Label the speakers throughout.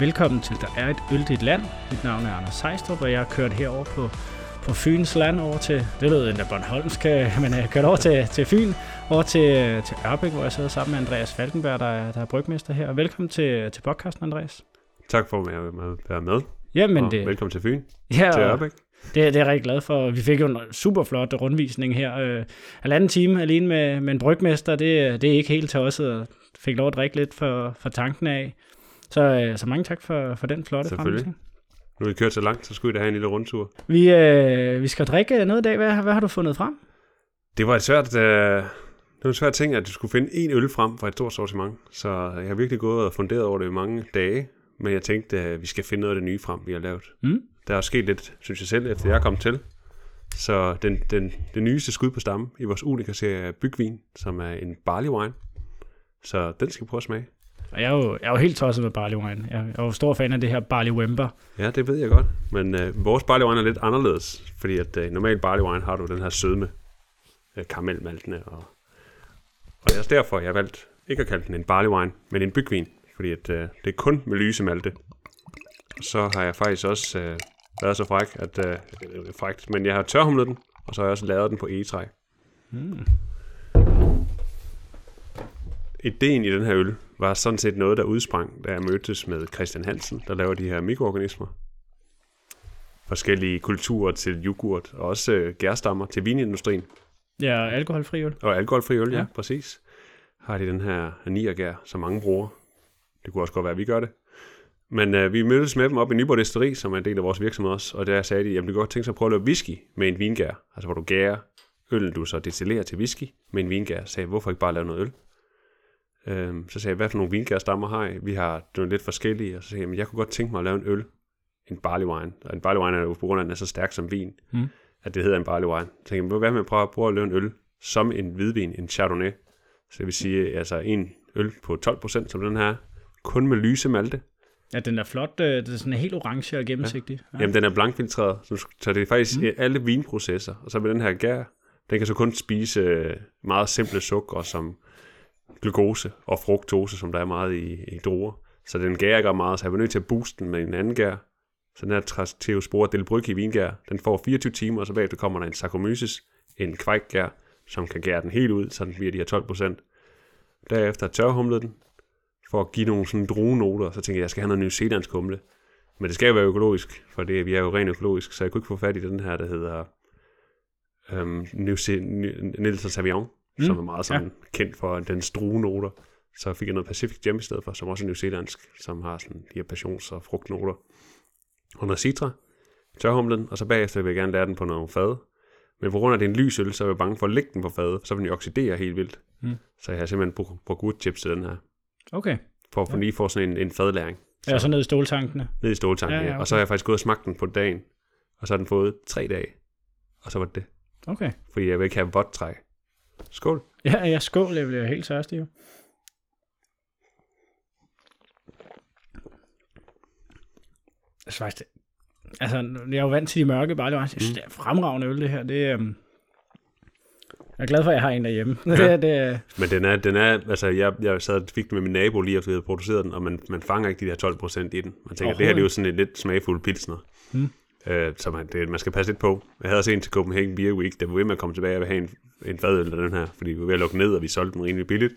Speaker 1: Velkommen til Der er et øldigt land. Mit navn er Anders Sejstrup, og jeg har kørt herover på, på Fyns land over til, det lød endda Bornholmsk, men jeg kørt over til, til Fyn, over til, til Ørbæk, hvor jeg sidder sammen med Andreas Falkenberg, der er, der er brygmester her. Velkommen til, til podcasten, Andreas.
Speaker 2: Tak for at være med.
Speaker 1: Jamen,
Speaker 2: og
Speaker 1: det,
Speaker 2: velkommen til Fyn,
Speaker 1: ja,
Speaker 2: til Ørbæk.
Speaker 1: det, det er jeg rigtig glad for. Vi fik jo en super flot rundvisning her. Øh, halvanden time alene med, med en brygmester, det, det er ikke helt og fik lov at drikke lidt for, for tanken af. Så, øh, så mange tak for, for den flotte
Speaker 2: Selvfølgelig.
Speaker 1: fremvisning.
Speaker 2: Nu har vi kørt så langt, så skulle vi da have en lille rundtur.
Speaker 1: Vi, øh, vi skal drikke noget i dag. Hvad, hvad har du fundet frem?
Speaker 2: Det var et svært, uh, det var en svært ting, at du skulle finde en øl frem fra et stort sortiment. Så jeg har virkelig gået og funderet over det i mange dage. Men jeg tænkte, at vi skal finde noget af det nye frem, vi har lavet.
Speaker 1: Mm.
Speaker 2: Der er sket lidt, synes jeg selv, efter jeg kom til. Så den, den, det nyeste skud på stammen i vores Unica-serie er Bygvin, som er en barley wine. Så den skal vi prøve at smage.
Speaker 1: Og jeg er jo, jeg er jo helt tosset med barley wine. Jeg er jo stor fan af det her barley wember.
Speaker 2: Ja, det ved jeg godt. Men øh, vores barley wine er lidt anderledes, fordi at øh, normalt barley wine har du den her sødme, øh, karamelmaltene, og, og det er også derfor, jeg har valgt ikke at kalde den en barley wine, men en bygvin, fordi at, øh, det er kun med lyse malte. Så har jeg faktisk også øh, været så fræk, at, øh, øh, frækt, men jeg har tørhumlet den, og så har jeg også lavet den på egetræ.
Speaker 1: Mm.
Speaker 2: Ideen i den her øl var sådan set noget, der udsprang, da jeg mødtes med Christian Hansen, der laver de her mikroorganismer. Forskellige kulturer til yoghurt, og også øh, gærstammer til vinindustrien.
Speaker 1: Ja, alkoholfri øl.
Speaker 2: Og alkoholfri øl, ja,
Speaker 1: Ja.
Speaker 2: præcis. Har de den her niergær, som mange bruger. Det kunne også godt være, at vi gør det. Men øh, vi mødtes med dem op i Nyborg Desteri, som er en del af vores virksomhed også, og der sagde de, at kunne godt tænke sig at prøve at lave whisky med en vingær. Altså hvor du gærer øllen, du så destillerer til whisky med en vingær. Så sagde hvorfor ikke bare lave noget øl? Øhm, så sagde jeg, hvad for nogle vingærstammer har I? Vi har nogle lidt forskellige, og så sagde jeg, "Men jeg kunne godt tænke mig at lave en øl, en barley wine. Og en barley wine er jo på grund af, at den er så stærk som vin,
Speaker 1: Mm.
Speaker 2: at det hedder en barley wine. Så tænkte jeg, hvad med at prøve, prøve at lave en øl som en hvidvin, en chardonnay. Så det vil sige, altså en øl på 12%, som den her, kun med lyse malte.
Speaker 1: Ja, den er flot. øh, Det er sådan helt orange og gennemsigtig. Ja.
Speaker 2: Jamen, den er blankfiltreret, så, så det er faktisk mm. alle vinprocesser. Og så med den her gær, den kan så kun spise øh, meget simple sukker som glukose og fruktose, som der er meget i, i druer. Så den gær gør meget, så jeg var nødt til at booste den med en anden gær. Så den her Trasteospora delbryg i vingær, den får 24 timer, og så bagefter kommer der en Saccharomyces, en kvækgær, som kan gære den helt ud, så den bliver de her 12 procent. Derefter tørhumlede den, for at give nogle sådan druenoter, så tænkte jeg, jeg skal have noget New humle. Men det skal jo være økologisk, for det, vi er jo rent økologisk, så jeg kunne ikke få fat i den her, der hedder øhm, New Ze- New- Nielsen mm, som er meget sådan ja. kendt for dens druenoter. Så fik jeg noget Pacific Gem i stedet for, som også er New Zealandsk, som har sådan de her passions- og frugtnoter. Og noget citra, tørhumlen, og så bagefter vil jeg gerne lære den på noget fad. Men på grund af, at det er en lys øl, så er jeg bange for at lægge den på fadet, så vil den oxidere helt vildt.
Speaker 1: Mm.
Speaker 2: Så jeg har simpelthen brugt, brugt woodchips til den her,
Speaker 1: Okay.
Speaker 2: for at ja. lige få sådan en, en fadlæring
Speaker 1: Ja, så ned i ståltankene.
Speaker 2: ned i ståltanken.
Speaker 1: Ja,
Speaker 2: Ja,
Speaker 1: ja,
Speaker 2: ja,
Speaker 1: okay.
Speaker 2: Og så har jeg faktisk gået og smagt den på dagen, og så har den fået tre dage. Og så var det det,
Speaker 1: Okay.
Speaker 2: fordi jeg vil ikke have vådt træ. Skål.
Speaker 1: Ja, ja, skål. Jeg bliver helt tørstig jo. Jeg synes faktisk, det- Altså, jeg er jo vant til de mørke wines. Jeg synes, det er fremragende øl, det her. Det, øhm, jeg er glad for, at jeg har en derhjemme.
Speaker 2: Ja.
Speaker 1: det, det,
Speaker 2: Men den er, den er altså jeg, jeg sad og fik den med min nabo lige efter vi havde produceret den, og man, man fanger ikke de der 12 procent i den. Man tænker, det her det er jo sådan en lidt smagfuld pilsner.
Speaker 1: Mm.
Speaker 2: Øh, så man, det, man skal passe lidt på. Jeg havde også en til Copenhagen Beer Week, der var ved med at komme tilbage og have en, en fadøl af den her, fordi vi var ved at lukke ned, og vi solgte den rimelig billigt.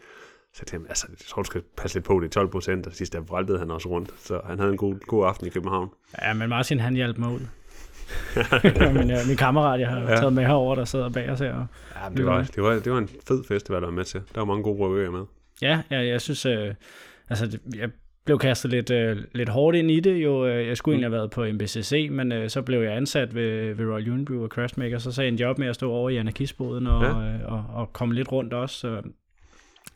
Speaker 2: Så jeg tænkte, altså, jeg tror, du skal passe lidt på, det er 12 procent, og sidst der vraltede han også rundt. Så han havde en god, god aften i København.
Speaker 1: ja, men Martin, han hjalp mig ud. min, ja, min kammerat, jeg har ja. Taget med herover, der sidder bag os her. og-
Speaker 2: Ja, det var, det, var, det var en fed festival, der var med til. Der var mange gode røver med.
Speaker 1: Ja, ja jeg synes, øh, altså, jeg blev kastet lidt, øh, lidt hårdt ind i det. Jo, øh, jeg skulle
Speaker 2: Mm.
Speaker 1: egentlig have været på MBCC, men øh, så blev jeg ansat ved, ved Royal Unibrew og Craftmaker, så sagde jeg en job med at stå over i anarkistboden og,
Speaker 2: Ja.
Speaker 1: øh, og, og komme lidt rundt også. Så,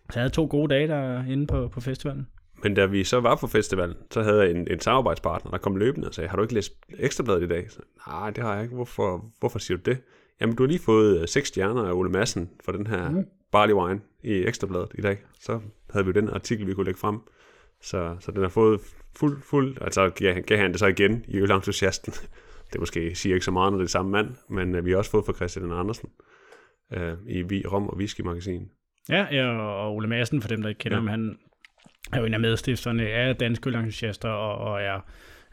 Speaker 1: så jeg havde to gode dage derinde på, på festivalen.
Speaker 2: Men da vi så var på festivalen, så havde jeg en, en samarbejdspartner, der kom løbende og sagde, har du ikke læst Ekstrabladet i dag? Så, Nej, det har jeg ikke. Hvorfor, hvorfor siger du det? Jamen, du har lige fået øh, seks stjerner af Ole Madsen for den her mm. barley wine i Ekstrabladet i dag. Så havde vi jo den artikel, vi kunne lægge frem. Så, så den har fået fuld, fuld, altså gav, gav han det så igen i ølentusiasten. Det måske siger ikke så meget, når det er samme mand, men øh, vi har også fået fra Christian Andersen øh, i Vi- Rom og Whisky Magasin.
Speaker 1: Ja, ja, og Ole Madsen, for dem, der ikke kender
Speaker 2: Ja.
Speaker 1: ham, han, er jo en af medstifterne af Danske Ølentusiaster og, og er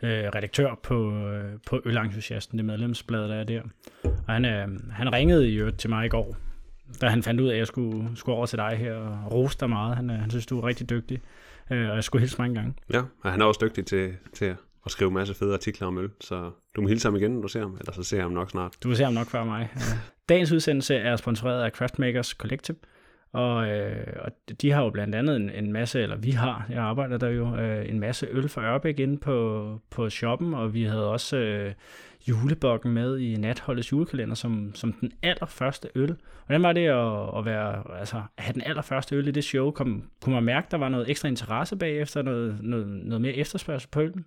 Speaker 1: øh, redaktør på, øh, på Ølentusiasten, det medlemsblad, der er der. Og han, øh, han ringede i øvrigt til mig i går, da han fandt ud af, at jeg skulle, skulle over til dig her og rose dig meget. Han, øh, han synes, du er rigtig dygtig, øh, og jeg skulle hilse mange gange.
Speaker 2: Ja, og han er også dygtig til, til at skrive en masse fede artikler om øl, så du må hilse ham igen, når du ser ham, eller så ser jeg ham nok snart.
Speaker 1: Du vil se ham nok før mig. Dagens udsendelse er sponsoreret af Craftmakers Collective, og, øh, og de har jo blandt andet en, en masse, eller vi har, jeg arbejder der jo, øh, en masse øl fra Ørbæk inde på, på shoppen, og vi havde også øh, julebokken med i Natholdets julekalender som, som den allerførste øl. Hvordan var det at, at være, altså, at have den allerførste øl i det show? Kom, kunne man mærke, der var noget ekstra interesse bagefter, noget, noget, noget mere efterspørgsel på øllen?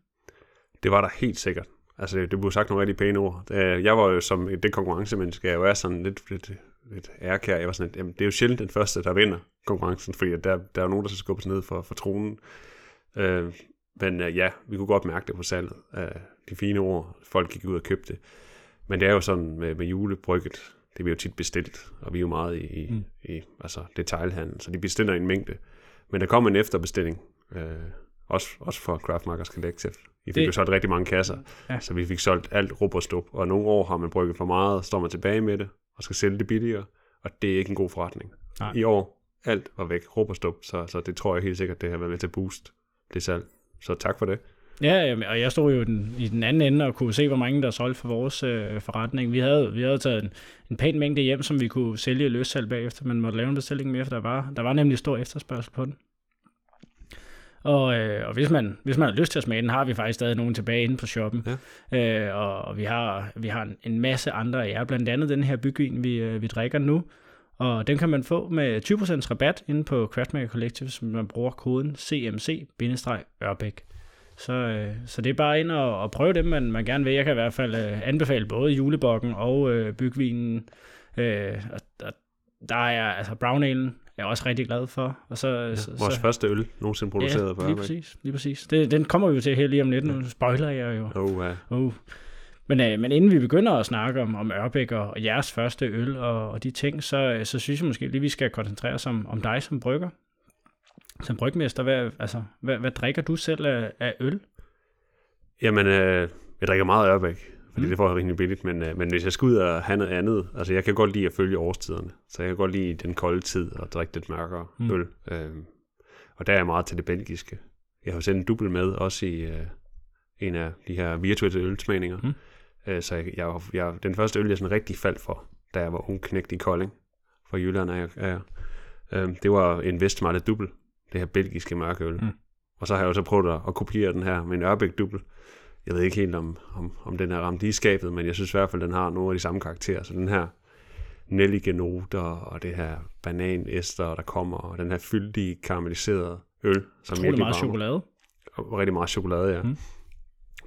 Speaker 2: Det var der helt sikkert. Altså, det blev sagt nogle rigtig pæne ord. Øh, jeg var jo som det konkurrencemenneske, jeg var sådan lidt, lidt, lidt ærkær. Jeg var sådan, at, jamen, det er jo sjældent den første, der vinder konkurrencen, fordi der, der er nogen, der skal skubbes ned for, for tronen. Øh, men øh, ja, vi kunne godt mærke det på salget. Øh, de fine ord, folk gik ud og købte. Men det er jo sådan med, med julebrygget, det bliver jo tit bestilt, og vi er jo meget i, mm. i altså detailhandel, så de bestiller en mængde. Men der kom en efterbestilling, uh, også, også for Craftmakers Collective. Vi fik det... jo solgt rigtig mange kasser, ja. så vi fik solgt alt råb og stup. Og nogle år har man brygget for meget, står man tilbage med det, og skal sælge det billigere, og det er ikke en god forretning. Nej. I år, alt var væk, og stup, så, så det tror jeg helt sikkert, det har været med til at booste det salg. Så tak for det.
Speaker 1: Ja, og jeg stod jo den, i den anden ende og kunne se, hvor mange der solgte for vores øh, forretning. Vi havde, vi havde taget en, en pæn mængde hjem, som vi kunne sælge løssalg bagefter, men måtte lave en bestilling mere, for der var, der var nemlig stor efterspørgsel på den. Og, øh, og hvis, man, hvis man har lyst til at smage den, har vi faktisk stadig nogen tilbage inde på shoppen. Ja. Øh, og, vi har, vi har en, en masse andre jer, blandt andet den her bygvin, vi, øh, vi drikker nu. Og den kan man få med 20% rabat inde på Craftmaker Collective, som man bruger koden CMC-Ørbæk. Så, øh, så det er bare ind og, og prøve dem, man, man gerne vil. Jeg kan i hvert fald øh, anbefale både julebokken og øh, bygvinen. Øh, og, og der er altså brown alen jeg er også rigtig glad for. Og så,
Speaker 2: ja,
Speaker 1: så,
Speaker 2: vores
Speaker 1: så,
Speaker 2: første øl nogensinde produceret
Speaker 1: ja,
Speaker 2: på
Speaker 1: lige præcis, lige præcis. Det, den kommer vi jo til her lige om lidt, nu spoiler jeg jo.
Speaker 2: Oh, ja.
Speaker 1: oh. Men, øh, men inden vi begynder at snakke om, om Ørbæk og, og jeres første øl og, og de ting, så, så synes jeg måske lige, vi skal koncentrere os om, om dig som brygger. Som brygmester, hvad, altså, hvad, hvad drikker du selv af, af øl?
Speaker 2: Jamen, øh, jeg drikker meget Ørbæk fordi mm. det får jeg rimelig billigt, men, øh, men hvis jeg skal ud og have noget andet, altså jeg kan godt lide at følge årstiderne, så jeg kan godt lide den kolde tid og drikke lidt mørkere mm. øl. Øh, og der er jeg meget til det belgiske. Jeg har sendt en dubbel med, også i øh, en af de her virtuelle ølsmagninger. Mm. Øh, så jeg, jeg, jeg, den første øl, jeg sådan rigtig faldt for, da jeg var ung knægt i Kolding, fra Jylland er jeg, er jeg. Øh, det var en Vestmarle dubbel, det her belgiske mørke øl. Mm. Og så har jeg jo så prøvet at, at kopiere den her med en Ørbæk dubbel jeg ved ikke helt, om, om, om den er ramt i skabet, men jeg synes i hvert fald, den har nogle af de samme karakterer. Så den her nellige noter, og det her bananester, der kommer, og den her fyldige, karamelliserede øl.
Speaker 1: Som Utrolig meget chokolade.
Speaker 2: Og rigtig meget chokolade, ja. Mm.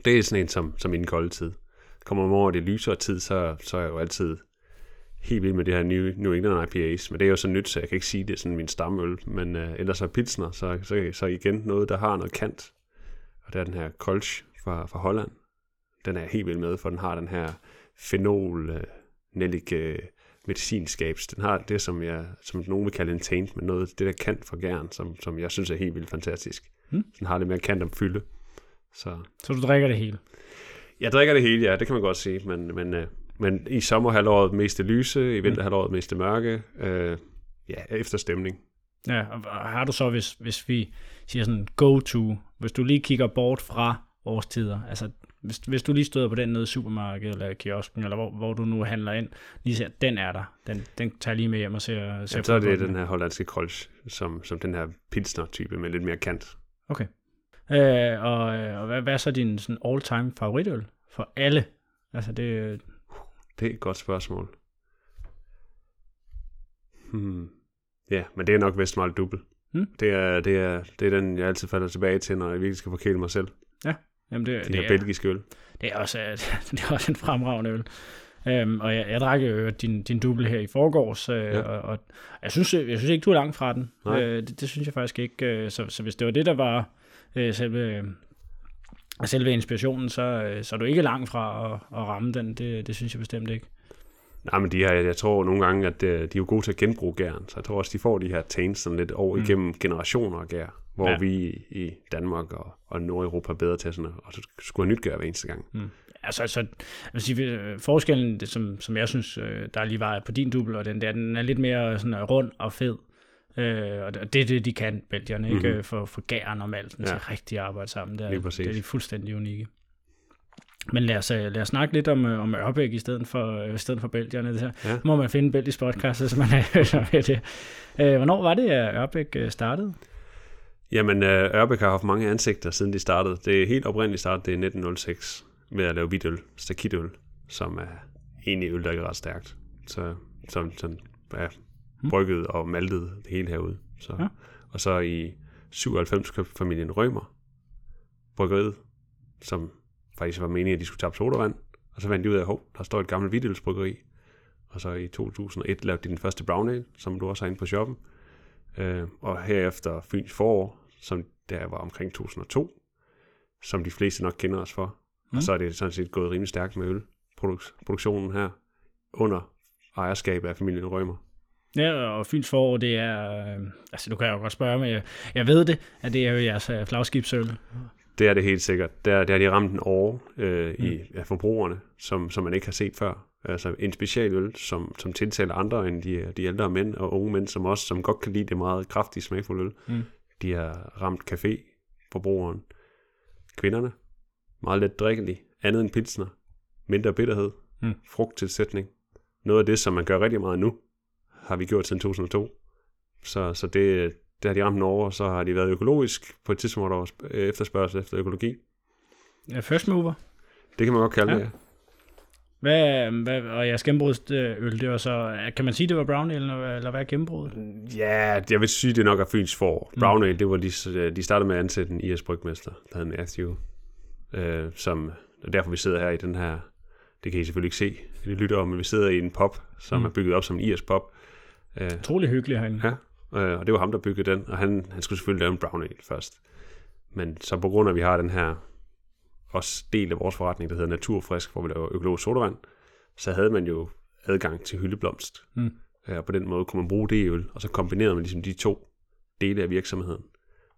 Speaker 2: Det er sådan en, som, som i den kolde tid. Kommer man over det lysere tid, så, så er jeg jo altid helt vild med det her New, New England IPAs, men det er jo så nyt, så jeg kan ikke sige, det er sådan min stamøl, men uh, ellers er Pilsner, så, så, så igen noget, der har noget kant, og det er den her Kolsch fra, fra Holland. Den er jeg helt vild med, for den har den her fenol, uh, nellik uh, medicinskabs. Den har det, som, jeg, som nogen vil kalde en taint, men noget, det der kant for gæren, som, som jeg synes er helt vildt fantastisk. Hmm. Den har lidt mere kant om fylde. Så.
Speaker 1: så du drikker det hele?
Speaker 2: Jeg drikker det hele, ja, det kan man godt sige, men, men, uh, men i sommerhalvåret mest det lyse, i vinterhalvåret mest det mørke, uh, ja, efter stemning.
Speaker 1: Ja, og har du så, hvis, hvis vi siger sådan go-to, hvis du lige kigger bort fra årstider. Altså, hvis, hvis du lige støder på den nede i supermarkedet eller kiosken, eller hvor, hvor du nu handler ind, lige ser, den er der. Den, den tager lige med hjem og ser, ser
Speaker 2: ja, så er det den her hollandske kolsch, som, som den her pilsner-type med lidt mere kant.
Speaker 1: Okay. Øh, og, og hvad, hvad er så din sådan all-time favoritøl for alle? Altså det...
Speaker 2: Det er et godt spørgsmål. Hmm. Ja, men det er nok Vestmarl Dubbel. Hmm? Det, er, det, er, det er den, jeg altid falder tilbage til, når jeg virkelig skal forkæle mig selv.
Speaker 1: Ja. Jamen det,
Speaker 2: de
Speaker 1: det
Speaker 2: er belgiske øl.
Speaker 1: Det er også, det er også en fremragende øl. Um, og jeg, jeg drak jo din, din dubbel her i forgårs, uh, ja. og, og jeg, synes, jeg synes ikke, du er langt fra den. Uh, det, det synes jeg faktisk ikke. Uh, så, så hvis det var det, der var uh, selve, uh, selve inspirationen, så, uh, så er du ikke langt fra at, at ramme den. Det, det synes jeg bestemt ikke.
Speaker 2: Nej, men de her, jeg tror nogle gange, at de er jo gode til at genbruge gæren, så jeg tror også, de får de her taints sådan lidt over mm. igennem generationer af gær hvor
Speaker 1: Ja.
Speaker 2: vi i, Danmark og, og Nordeuropa er bedre til sådan at, og så skulle have nytgøre hver eneste gang.
Speaker 1: Altså, altså jeg sige, øh, forskellen, det, som, som jeg synes, øh, der lige var på din dubbel, og den der, den er lidt mere sådan øh, rund og fed. Øh, og det er det, de kan, Belgierne, ikke?
Speaker 2: Mhm.
Speaker 1: Mm-hmm. For, for gæren og malten
Speaker 2: Ja.
Speaker 1: ja. til rigtig arbejde sammen. Det er, det er de fuldstændig unikke. Men lad os, øh, lad os snakke lidt om, øh, om Ørbæk i stedet for, øh, i stedet for Belgierne. Det her.
Speaker 2: Ja.
Speaker 1: Ja. må man finde en belgisk podcast, hvis man er med det. Øh, hvornår var det, at Ørbæk startede?
Speaker 2: Jamen, Ørbæk har haft mange ansigter, siden de startede. Det er helt oprindeligt startet, det er 1906, med at lave hvidøl, stakitøl, som er egentlig øl, der ikke er ret stærkt. Så, som sådan, er brygget og maltet det hele herude. Så,
Speaker 1: Ja.
Speaker 2: Og så i 97 købte familien Rømer bryggeriet, som faktisk var meningen, at de skulle tabe sodavand. Og så fandt de ud af, at der står et gammelt hvidølsbryggeri. Og så i 2001 lavede de den første brown ale, som du også har inde på shoppen. Øh, og herefter Fyns forår, som der var omkring 2002, som de fleste nok kender os for. Mm.
Speaker 1: Mm.
Speaker 2: Og så er det sådan set gået rimelig stærkt med ølproduktionen her, under ejerskab af familien Rømer.
Speaker 1: Ja, og Fyns forår, det er... Øh, altså, du kan jo godt spørge, men jeg, jeg ved det, at det er jo jeres øh, flagskibsøl.
Speaker 2: Det er det helt sikkert. Der, der har de ramt en år øh, mm. i af forbrugerne, som, som man ikke har set før. Altså en specialøl, som, som tiltaler andre end de, de ældre mænd og unge mænd, som også som godt kan lide det meget kraftige smagfulde øl.
Speaker 1: Mm.
Speaker 2: De har ramt café-forbrugeren. Kvinderne, meget let drikkelig, andet end pilsner, mindre bitterhed,
Speaker 1: Mm.
Speaker 2: frugttilsætning. Noget af det, som man gør rigtig meget nu, har vi gjort siden 2002. Så, så det, det har de ramt og så har de været økologisk på et tidspunkt, hvor der var sp- efterspørgsel efter økologi.
Speaker 1: Ja, first mover.
Speaker 2: Det kan man godt kalde
Speaker 1: Ja.
Speaker 2: det.
Speaker 1: Hvad, hvad, og jeres gennembrudsøl, det var så... Kan man sige, det var brown ale, eller, hvad er gennembruddet?
Speaker 2: Ja, jeg vil sige, det nok er Fyns for.
Speaker 1: Mm.
Speaker 2: Brown Ale, det var de, de startede med at ansætte en IS brygmester, der hed Matthew, øh, som, og derfor vi sidder her i den her, det kan I selvfølgelig ikke se, det lytter om, men vi sidder i en pop, som
Speaker 1: mm.
Speaker 2: er bygget op som en IS pop. Øh,
Speaker 1: Utrolig hyggelig herinde.
Speaker 2: Ja, øh, og det var ham, der byggede den, og han, han skulle selvfølgelig lave en brown ale først. Men så på grund af, at vi har den her også del af vores forretning, der hedder Naturfrisk, hvor vi laver økologisk sodavand, så havde man jo adgang til hyldeblomst.
Speaker 1: Mm.
Speaker 2: Øh, Og på den måde kunne man bruge det i øl, og så kombinerede man ligesom de to dele af virksomheden,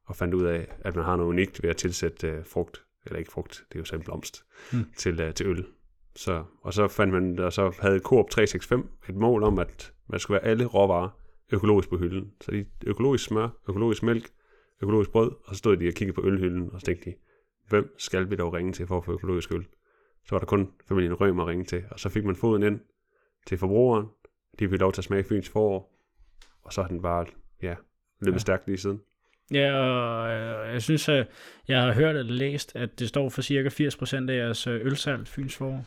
Speaker 2: og fandt ud af, at man har noget unikt ved at tilsætte øh, frugt, eller ikke frugt, det er jo så en blomst,
Speaker 1: Mm.
Speaker 2: til, øh, til øl. Så, og så fandt man, og så havde Coop 365 et mål om, at man skulle være alle råvarer økologisk på hylden. Så de økologisk smør, økologisk mælk, økologisk brød, og så stod de og kiggede på ølhylden, og så tænkte de, hvem skal vi dog ringe til for at få økologisk øl? Så var der kun familien Rømer at ringe til, og så fik man foden ind til forbrugeren, de fik lov til at smage Fyns forår, og så har den bare, ja, løbet
Speaker 1: Ja.
Speaker 2: ja. stærkt lige siden.
Speaker 1: Ja, og øh, jeg synes, at jeg har hørt eller læst, at det står for cirka 80% af jeres øh, ølsalg, Fyns forår.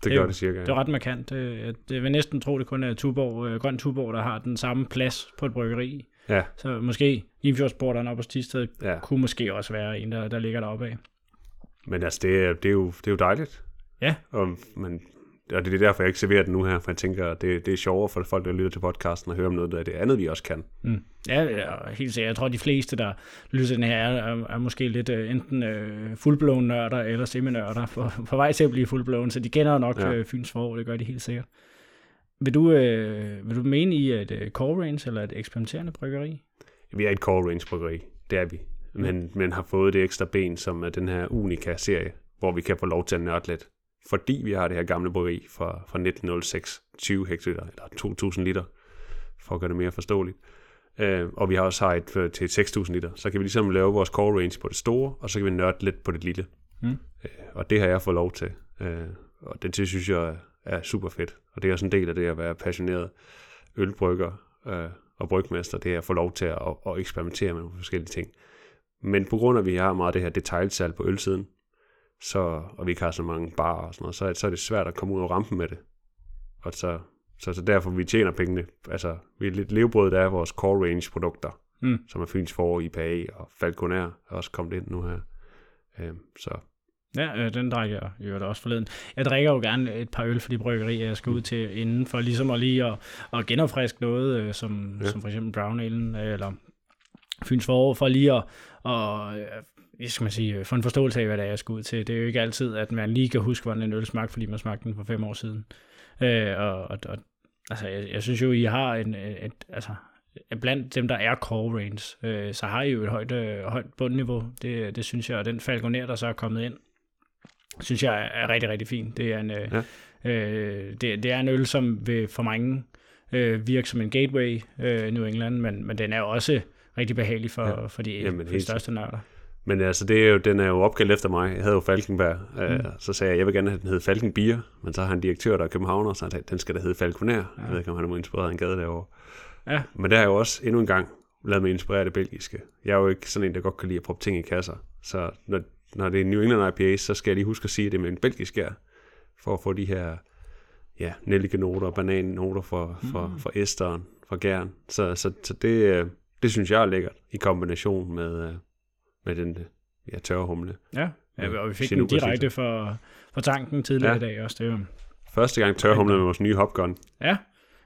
Speaker 2: Det,
Speaker 1: Det er
Speaker 2: gør
Speaker 1: jo-
Speaker 2: det cirka.
Speaker 1: Det er ret markant. Det, det vil næsten tro, det kun er Tuborg, øh, Grøn Tuborg, der har den samme plads på et bryggeri.
Speaker 2: Ja,
Speaker 1: Så måske Limfjordsporteren op på Stisted
Speaker 2: ja.
Speaker 1: kunne måske også være en, der, der ligger deroppe af.
Speaker 2: Men altså, det er, det er, jo, det er jo dejligt.
Speaker 1: Ja.
Speaker 2: Og, men, og det er derfor, jeg ikke serverer den nu her, for jeg tænker, at det, det er sjovere for folk, der lytter til podcasten, at høre om noget af det andet, vi også kan.
Speaker 1: Mm. Ja, ja, helt sikkert. Jeg tror, de fleste, der lytter til den her, er, er, er måske lidt uh, enten uh, fuldblåen nørder eller seminørder på, på vej til at blive fuldblåen, så de kender nok. Ja. uh, Fyns forår, det gør de helt sikkert. Vil du, uh, vil du mene i et uh, core range eller et eksperimenterende bryggeri?
Speaker 2: Vi er et core range bryggeri, det er vi. Men, men har fået det ekstra ben, som er den her Unica-serie, hvor vi kan få lov til at nørde lidt. Fordi vi har det her gamle bryggeri fra, fra 1906, 20 hektoliter, eller 2000 liter, for at gøre det mere forståeligt. Øh, og vi har også har et øh, til 6000 liter. Så kan vi ligesom lave vores core range på det store, og så kan vi nørde lidt på det lille.
Speaker 1: Mm.
Speaker 2: Øh, og det har jeg fået lov til. Øh, og det, det synes jeg er, er super fedt. Og det er også en del af det at være passioneret ølbrygger øh, og brygmester, det er at få lov til at, at, at eksperimentere med nogle forskellige ting. Men på grund af, at vi har meget af det her detaljsalg på ølsiden, så, og vi ikke har så mange barer og sådan noget, så, så er det svært at komme ud og rampen med det. Og så, så, så derfor vi tjener pengene. Altså, vi er lidt levebrød, der er vores core range produkter,
Speaker 1: Mm.
Speaker 2: som er Fyns Forår, IPA og Falconer er også kommet ind nu her. Øh, så
Speaker 1: Ja, øh, den drikker jeg jo da også forleden. Jeg drikker jo gerne et par øl for de bryggerier, jeg skal ud til inden, for ligesom at lige at, at genopfriske noget, øh, som, ja. Som for eksempel Brown Alen, øh, eller Fyns forår, for lige at, og, hvad skal man sige, få en forståelse af, hvad det er, jeg skal ud til. Det er jo ikke altid, at man lige kan huske, hvordan en øl smagte, fordi man smagte den for fem år siden. Øh, og, og, og altså, jeg, jeg synes jo, I har en, et, altså, blandt dem, der er core range, øh, så har I jo et højt, øh, højt bundniveau. Det, det synes jeg, og den Falconer, der så er kommet ind, synes jeg er rigtig, rigtig fin. Det er en, øh, ja. øh, det, det er en øl, som vil for mange øh, virke som en gateway øh, i New England, men, men den er også rigtig behagelig for, ja. for de, Jamen, for de største nørder.
Speaker 2: Men altså, det er jo, den er jo opkaldt efter mig. Jeg havde jo Falkenberg. Øh, mm. så sagde jeg, jeg vil gerne have, den hed Falkenbier. Men så har han en direktør, der er københavner, så den skal da hedde Falconer. Ja. Jeg ved ikke, om han er inspireret af en gade derovre. Ja. Men der er jo også endnu en gang lavet mig inspirere det belgiske. Jeg er jo ikke sådan en, der godt kan lide at proppe ting i kasser. Så når, når det er New England IPA, så skal jeg lige huske at sige, at det er med en belgisk gær, for at få de her ja, nellikenoter, banannoter for, for, mm. for esteren, for gæren. Så, så, så det, øh, det synes jeg er lækkert i kombination med, øh, med den ja, tørre humle.
Speaker 1: Ja, ja og vi fik den direkte for, for tanken tidligere ja. i dag også. Det var,
Speaker 2: Første gang tørre humle med vores nye hopgun.
Speaker 1: Ja,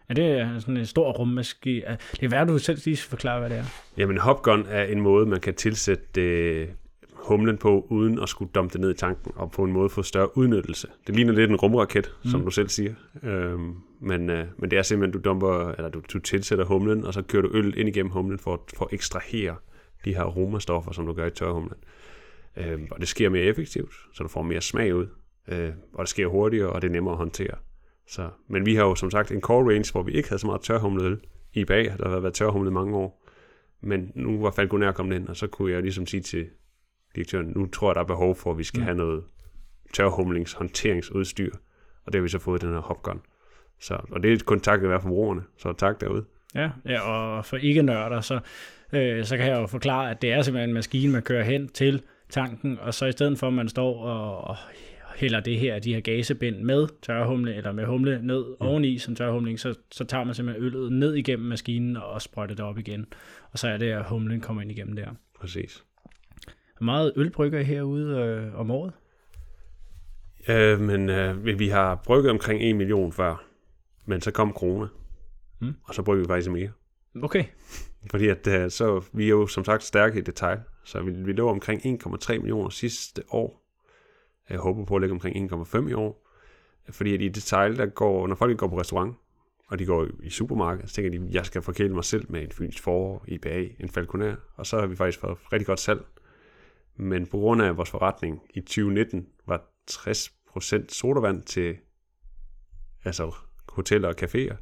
Speaker 1: Ja, det er sådan en stor rummaskine. Det er værd, du selv lige forklare, hvad det er.
Speaker 2: Jamen, hopgun er en måde, man kan tilsætte øh, humlen på, uden at skulle dumpe det ned i tanken, og på en måde få større udnyttelse. Det ligner lidt en rumraket, mm. som du selv siger. Øhm, men, øh, men det er simpelthen, du dumper, eller du, du tilsætter humlen, og så kører du øl ind igennem humlen for, for at ekstrahere de her aromastoffer, som du gør i tørhumlen. Øhm, og det sker mere effektivt, så du får mere smag ud. Øh, og det sker hurtigere, og det er nemmere at håndtere. Så, men vi har jo som sagt en core range, hvor vi ikke havde så meget tørhumlet øl. I bag der har været tørhumlet mange år. Men nu var Falconer kommet ind, og så kunne jeg ligesom sige til direktøren, nu tror jeg, der er behov for, at vi skal mm. have noget tørhumlings håndteringsudstyr. Og det har vi så fået den her hopgun. Så, og det er kun takket være forbrugerne, så tak derude.
Speaker 1: Ja, ja og for ikke nørder, så, øh, så kan jeg jo forklare, at det er simpelthen en maskine, man kører hen til tanken, og så i stedet for, at man står og, og hælder det her, de her gasebind med tørhumle, eller med humle ned mm. oveni som tørhumling, så, så tager man simpelthen øllet ned igennem maskinen og sprøjter det op igen. Og så er det, at humlen kommer ind igennem der.
Speaker 2: Præcis.
Speaker 1: Hvor meget øl brygger I herude øh, om året?
Speaker 2: Øh, men øh, vi har brygget omkring 1 million før, men så kom corona, mm. og så brygger vi faktisk mere.
Speaker 1: Okay.
Speaker 2: Fordi at, øh, så, vi er jo som sagt stærke i detail, så vi, vi lå omkring 1,3 millioner sidste år, jeg håber på at lægge omkring 1,5 i år. Fordi at i detail, der går, når folk går på restaurant, og de går i supermarkedet, så tænker de, at jeg skal forkæle mig selv med en fynsk forår, IPA, en falconer, og så har vi faktisk fået rigtig godt salg. Men på grund af vores forretning i 2019 var 60% sodavand til altså hoteller og caféer,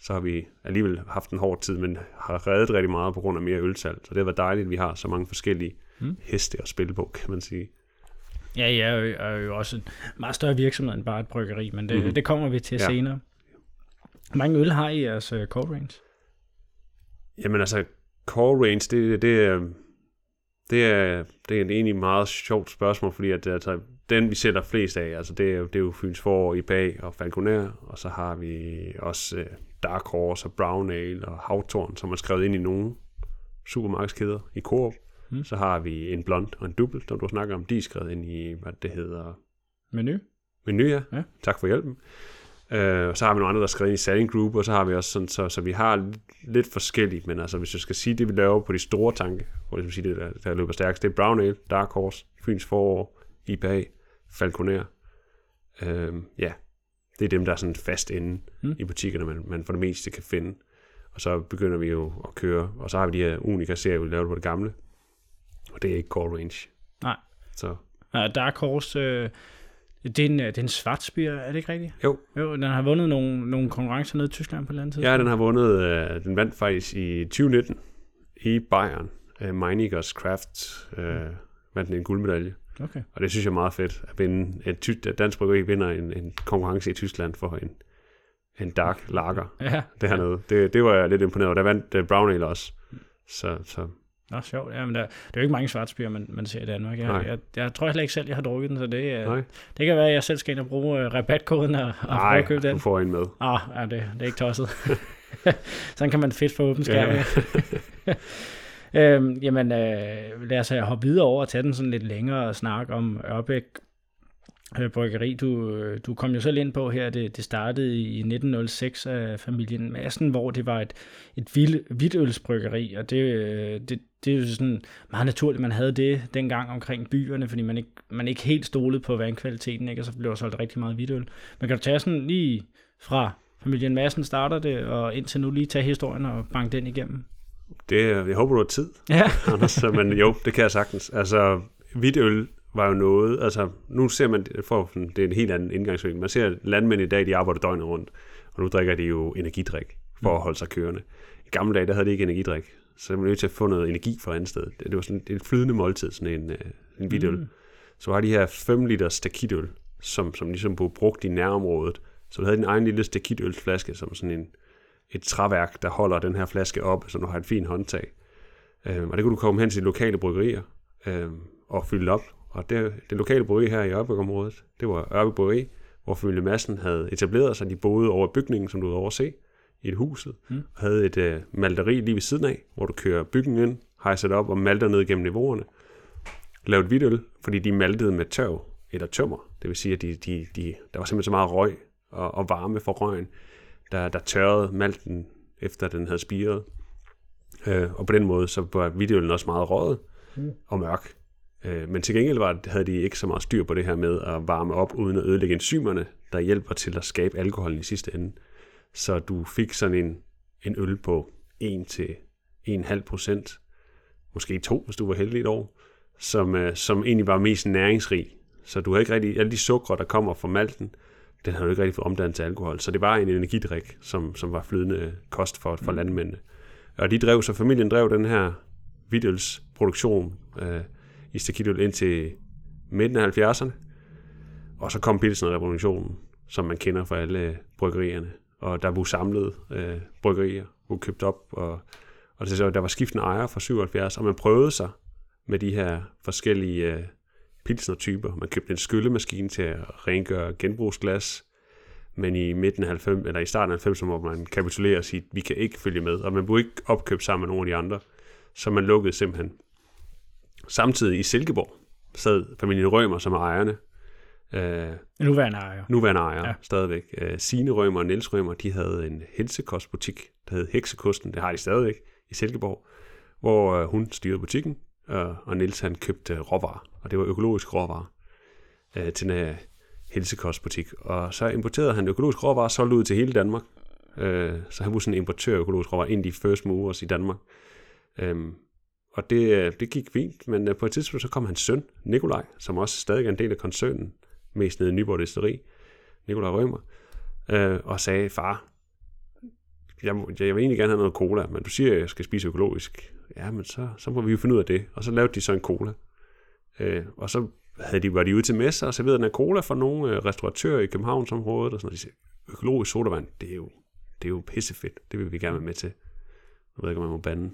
Speaker 2: så har vi alligevel haft en hård tid, men har reddet rigtig meget på grund af mere ølsalg. Så det var dejligt, at vi har så mange forskellige mm. heste at spille på, kan man sige.
Speaker 1: Ja, jeg er jo også en meget større virksomhed end bare et bryggeri, men det, mm-hmm. det kommer vi til ja. senere. Hvor mange øl har I jeres uh, core range?
Speaker 2: Jamen altså, core range, det, det, er, det, er, det er egentlig meget sjovt spørgsmål, fordi at, altså, den vi sætter flest af, altså det er det er jo Fyns Forår, i bag og Falconer, og så har vi også uh, Dark Horse og Brown Ale og Havtorn, som er skrevet ind i nogle supermarkedskæder i Coop. Mm. Så har vi en blond og en dubbel, som du snakker om. De er skrevet ind i, hvad det hedder...
Speaker 1: Menu.
Speaker 2: Menu, ja. ja. Tak for hjælpen. Uh, så har vi nogle andre, der er skrevet ind i Selling Group, og så har vi også sådan, så, så vi har lidt, lidt forskelligt, men altså hvis jeg skal sige det, vi laver på de store tanke, hvor jeg sige det, der, der løber stærkest, det er Brown Ale, Dark Horse, Fyns Forår, IPA, Falconer. Uh, ja, det er dem, der er sådan fast inde mm. i butikkerne, man, man for det meste kan finde. Og så begynder vi jo at køre, og så har vi de her unika serier, vi lavede på det gamle, og det er ikke core range.
Speaker 1: Nej. Så. Ja, Dark Horse, øh, det, er en, det er en Schwarzbier, er det ikke rigtigt?
Speaker 2: Jo.
Speaker 1: Jo, den har vundet nogle, nogle konkurrencer nede i Tyskland på et eller andet tidspunkt.
Speaker 2: Ja, den har vundet, øh, den vandt faktisk i 2019 i Bayern. Øh, Meinigers Craft øh, vandt en guldmedalje.
Speaker 1: Okay.
Speaker 2: Og det synes jeg er meget fedt, at, vinde, at, at dansk bryggeri vinder en, en konkurrence i Tyskland for en, en dark lager.
Speaker 1: Ja.
Speaker 2: Det hernede. Det, det var jeg lidt imponeret over. Der vandt uh, Brown Ale også. Så, så
Speaker 1: Nå, sjovt. Ja, men der, det er jo ikke mange svartspiger, man, man ser i Danmark. Jeg, jeg, jeg, tror heller ikke selv, jeg har drukket den, så det, Nej. det kan være, at jeg selv skal ind og bruge uh, rabatkoden og, og
Speaker 2: Nej, prøve at købe den. du får en med.
Speaker 1: Ah, ja, det, det er ikke tosset. Sådan kan man fedt få åben skærm. Ja. øhm, jamen, øh, lad os hoppe videre over og tage den sådan lidt længere og snakke om Ørbæk øh, bryggeri, du, øh, du kom jo selv ind på her, det, det startede i 1906 af familien Madsen, hvor det var et, et vild, hvidtølsbryggeri, og det, øh, det, det er jo sådan meget naturligt, man havde det dengang omkring byerne, fordi man ikke, man ikke helt stolede på vandkvaliteten, ikke? og så blev der solgt rigtig meget hvidtøl. Men kan du tage sådan lige fra familien Madsen starter det, og indtil nu lige tage historien og banke den igennem?
Speaker 2: Det, jeg håber, du har tid,
Speaker 1: Ja.
Speaker 2: Anders, men jo, det kan jeg sagtens. Altså, hvidøl var jo noget, altså nu ser man, for, det er en helt anden indgangsvinkel, man ser landmænd i dag, de arbejder døgnet rundt, og nu drikker de jo energidrik for at holde sig kørende. I gamle dage, der havde de ikke energidrik, så var nødt til at få noget energi fra andet sted. Det, var sådan et flydende måltid, sådan en, øh, en hvidøl. Mm. Så var de her 5 liter stakitøl, som, som ligesom blev brugt i nærområdet. Så du havde din egen lille stakitølsflaske, som sådan en, et træværk, der holder den her flaske op, så du har et fint håndtag. Øh, og det kunne du komme hen til de lokale bryggerier øh, og fylde op. Og det, det lokale bryggeri her i Ørbæk-området, det var Ørbæk Bryggeri, hvor familie Madsen havde etableret sig. De boede over bygningen, som du havde overse, i et huset, mm. og havde et øh, malteri lige ved siden af, hvor du kører bygningen ind, hejser det op og malter ned gennem niveauerne. Lavet hvidøl, fordi de maltede med tørv eller tømmer. Det vil sige, at de, de, de, der var simpelthen så meget røg og, og varme for røgen, der, der tørrede malten, efter den havde spiret. Øh, og på den måde, så var hvidølen også meget røget mm. og mørk. Øh, men til gengæld var, havde de ikke så meget styr på det her med at varme op, uden at ødelægge enzymerne, der hjælper til at skabe alkoholen i sidste ende. Så du fik sådan en, en øl på 1-1,5 procent, måske 2, hvis du var heldig et år, som, øh, som egentlig var mest næringsrig. Så du havde ikke rigtig, alle de sukker, der kommer fra malten, den havde ikke rigtig fået omdannet til alkohol. Så det var en energidrik, som, som var flydende kost for, for landmændene. Og de drev, så familien drev den her hvidølsproduktion øh, i Stakitøl ind til midten af 70'erne. Og så kom Pilsner-revolutionen, som man kender fra alle bryggerierne. Og der blev samlet øh, bryggerier, blev købt op, og, og det, så, der var skiftende ejere fra 77, og man prøvede sig med de her forskellige øh, pilsner-typer. Man købte en skyllemaskine til at rengøre genbrugsglas, men i midten af 90, eller i starten af 90'erne må man kapitulere og sige, at vi kan ikke følge med, og man blev ikke opkøbt sammen med nogle af de andre, så man lukkede simpelthen. Samtidig i Silkeborg sad familien Rømer, som er ejerne, øh,
Speaker 1: Nuværende ejer.
Speaker 2: nuværende ejere
Speaker 1: Ja.
Speaker 2: ja. stadigvæk. Øh, Signe Rømer og Niels Rømer, de havde en helsekostbutik, der hed Heksekosten, det har de stadigvæk i Silkeborg, hvor øh, hun styrede butikken, øh, og Nils han købte øh, råvarer, og det var økologisk råvarer øh, til den her helsekostbutik. Og så importerede han økologisk råvarer solgt ud til hele Danmark. Øh, så han var sådan en importør af økologisk råvarer ind i first movers i Danmark. Øh, og det, øh, det gik fint, men øh, på et tidspunkt så kom hans søn, Nikolaj, som også stadig er en del af koncernen, mest nede i Nyborg Desteri, Nikolaj Rømer, øh, og sagde, far, jeg, jeg vil egentlig gerne have noget cola, men du siger, at jeg skal spise økologisk. Ja, men så, så må vi jo finde ud af det. Og så lavede de så en cola. Øh, og så havde de, var de ude til messer og serverede den cola for nogle øh, restauratører i Københavnsområdet, og sådan noget. De sagde, økologisk sodavand, det er jo, det er jo pissefedt. Det vil vi gerne være med til. Jeg ved ikke, om man må bande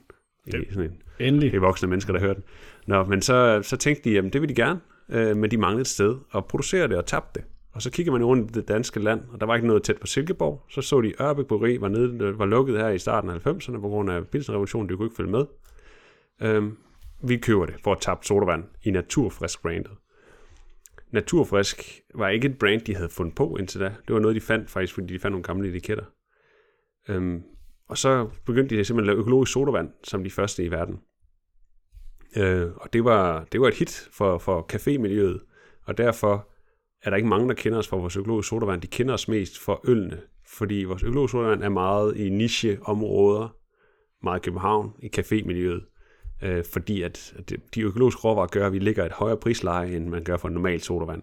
Speaker 2: i sådan en
Speaker 1: Endelig.
Speaker 2: det er voksne mennesker, der hører den. Nå, men så, så tænkte de, jamen det vil de gerne, øh, men de manglede et sted at producere det og tabte det. Og så kigger man rundt i det danske land, og der var ikke noget tæt på Silkeborg. Så så de, Ørbæk Bryggeri var, nede, var lukket her i starten af 90'erne på grund af Pilsenrevolutionen, de kunne ikke følge med. Øhm, vi køber det for at tabe sodavand i Naturfrisk brandet. Naturfrisk var ikke et brand, de havde fundet på indtil da. Det var noget, de fandt faktisk, fordi de fandt nogle gamle etiketter. Øhm, og så begyndte de simpelthen at lave økologisk sodavand, som de første i verden. Øh, og det var, det var et hit for, for cafémiljøet, og derfor er der ikke mange, der kender os for vores økologiske sodavand. De kender os mest for ølene, fordi vores økologiske sodavand er meget i nicheområder, meget i København, i cafémiljøet, øh, fordi at, de økologiske råvarer gør, at vi ligger et højere prisleje, end man gør for en normal sodavand.